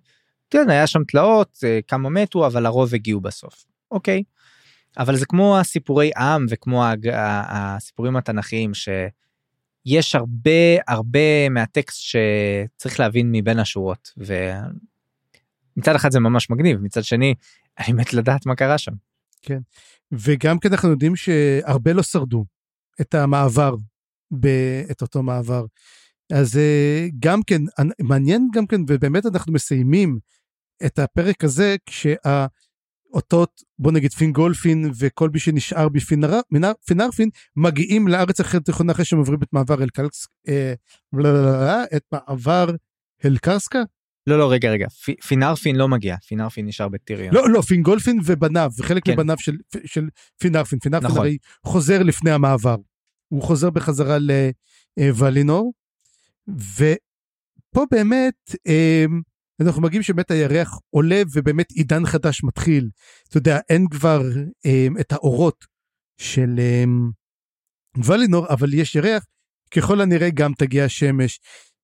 כן היה שם תלאות אה, כמה מתו אבל הרוב הגיעו בסוף אוקיי. אבל זה כמו הסיפורי עם וכמו הסיפורים התנכיים שיש הרבה הרבה מהטקסט שצריך להבין מבין השורות ומצד אחד זה ממש מגניב מצד שני אני מת לדעת מה קרה שם. וגם כן אנחנו יודעים שהרבה לא שרדו את המעבר, את אותו מעבר. אז אה, גם כן, מעניין גם כן, ובאמת אנחנו מסיימים את הפרק הזה כשהאותות, בוא נגיד פינגולפין וכל מי שנשאר בפינרפין, מגיעים לארץ התיכונה אחרי שהם עוברים את מעבר אלקלס, אה, את מעבר הלקראקסה? לא לא רגע רגע פינרפין לא מגיע פינרפין נשאר בטיריון. לא, לא, פינגולפין ובניו, וחלק כן. מבניו של, של פינרפין. פינרפין נכון. הרי חוזר לפני המעבר. הוא חוזר בחזרה לוולינור, ופה באמת אמ, אנחנו מגיעים שבאמת הירח עולה ובאמת עידן חדש מתחיל. אתה יודע, אין כבר אמ, את האורות של אמ, ולינור, אבל יש ירח, ככל הנראה גם תגיע השמש.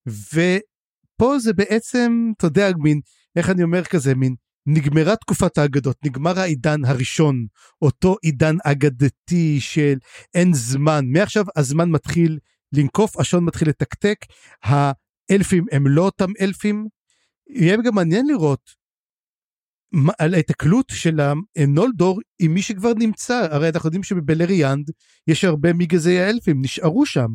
ופה זה בעצם, אתה יודע, מין, איך אני אומר כזה, מין נגמרה תקופת האגדות, נגמר העידן הראשון, אותו עידן אגדתי של אין זמן, מעכשיו הזמן מתחיל לנקוף, השעון מתחיל לתקתק, האלפים הם לא אותם אלפים. יהיה גם מעניין לראות על ההתקלות של הנולדור עם מי שכבר נמצא, הרי אנחנו יודעים שבבלריאנד יש הרבה מגזי האלפים, נשארו שם.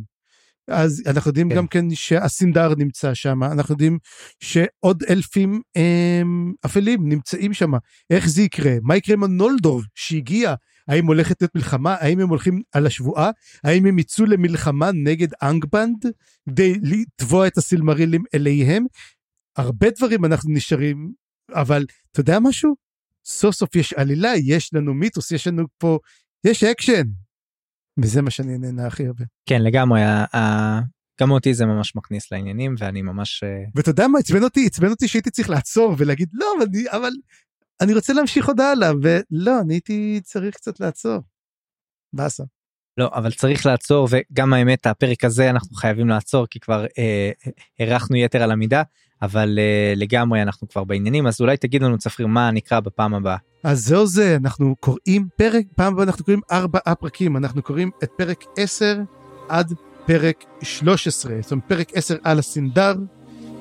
אז אנחנו יודעים כן. גם כן שהסינדר נמצא שם, אנחנו יודעים שעוד אלפים הם, אפלים נמצאים שם. איך זה יקרה? מה יקרה עם הנולדור שהגיע? האם הולכת להיות מלחמה? האם הם הולכים על השבועה? האם הם יצאו למלחמה נגד אנגבנד כדי לתבוע את הסילמרילים אליהם? הרבה דברים אנחנו נשארים, אבל אתה יודע משהו? סוף סוף יש עלילה, יש לנו מיתוס, יש לנו פה, יש אקשן. וזה מה שאני נהנה הכי הרבה. כן לגמרי גם אותי זה ממש מכניס לעניינים ואני ממש אה, ואתה יודע מה עצבן אותי? עצבן אותי שהייתי צריך לעצור ולהגיד לא, אבל אני, אבל אני רוצה להמשיך עוד הלאה, ולא, אני הייתי צריך קצת לעצור. באסה. לא אבל צריך לעצור וגם האמת הפרק הזה אנחנו חייבים לעצור כי כבר אה, הארכנו יתר על המידה אבל אה, לגמרי אנחנו כבר בעניינים אז אולי תגיד לנו צפריר מה נקרא בפעם הבאה. אז זהו זה, אנחנו קוראים פרק, פעם הבאה אנחנו קוראים ארבעה פרקים, אנחנו קוראים את פרק 10 עד פרק 13, זאת אומרת פרק 10 על הסינדר,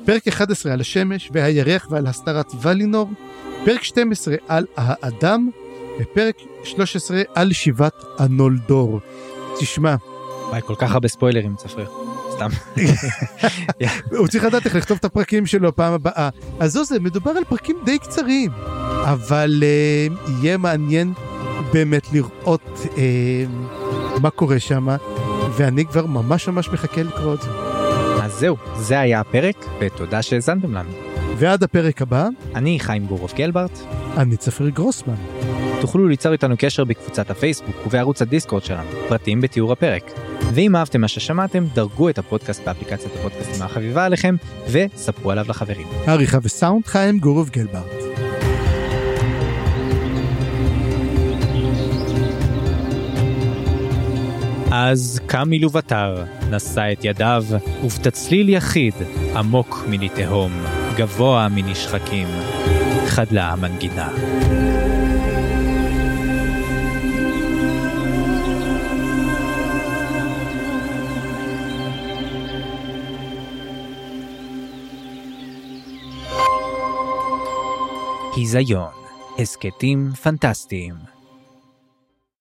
פרק 11 על השמש והירח ועל הסתרת ולינור, פרק 12 על האדם, ופרק 13 על שיבת הנולדור. תשמע, וואי כל כך הרבה ספוילרים צפריר. סתם. הוא צריך לדעת איך לכתוב את הפרקים שלו פעם הבאה. אז זהו זה, מדובר על פרקים די קצרים, אבל uh, יהיה מעניין באמת לראות uh, מה קורה שם, ואני כבר ממש ממש מחכה לקרוא את זה. אז זהו זה היה הפרק ותודה שהאזנתם לנו. ועד הפרק הבא, אני חיים גורוב גלברט אני צפריר גרוסמן. תוכלו ליצור איתנו קשר בקבוצת הפייסבוק ובערוץ הדיסקורד שלנו, פרטים בתיאור הפרק. ואם אהבתם מה ששמעתם, דרגו את הפודקאסט באפליקציית הפודקאסטים החביבה עליכם, וספרו עליו לחברים. עריכה וסאונד חיים גורוב גלברט. אז קם מלובטר, נשא את ידיו, ובתצליל יחיד, עמוק מני תהום, גבוה מני שחקים, חדלה המנגינה. היזיון, הסכתים פנטסטיים.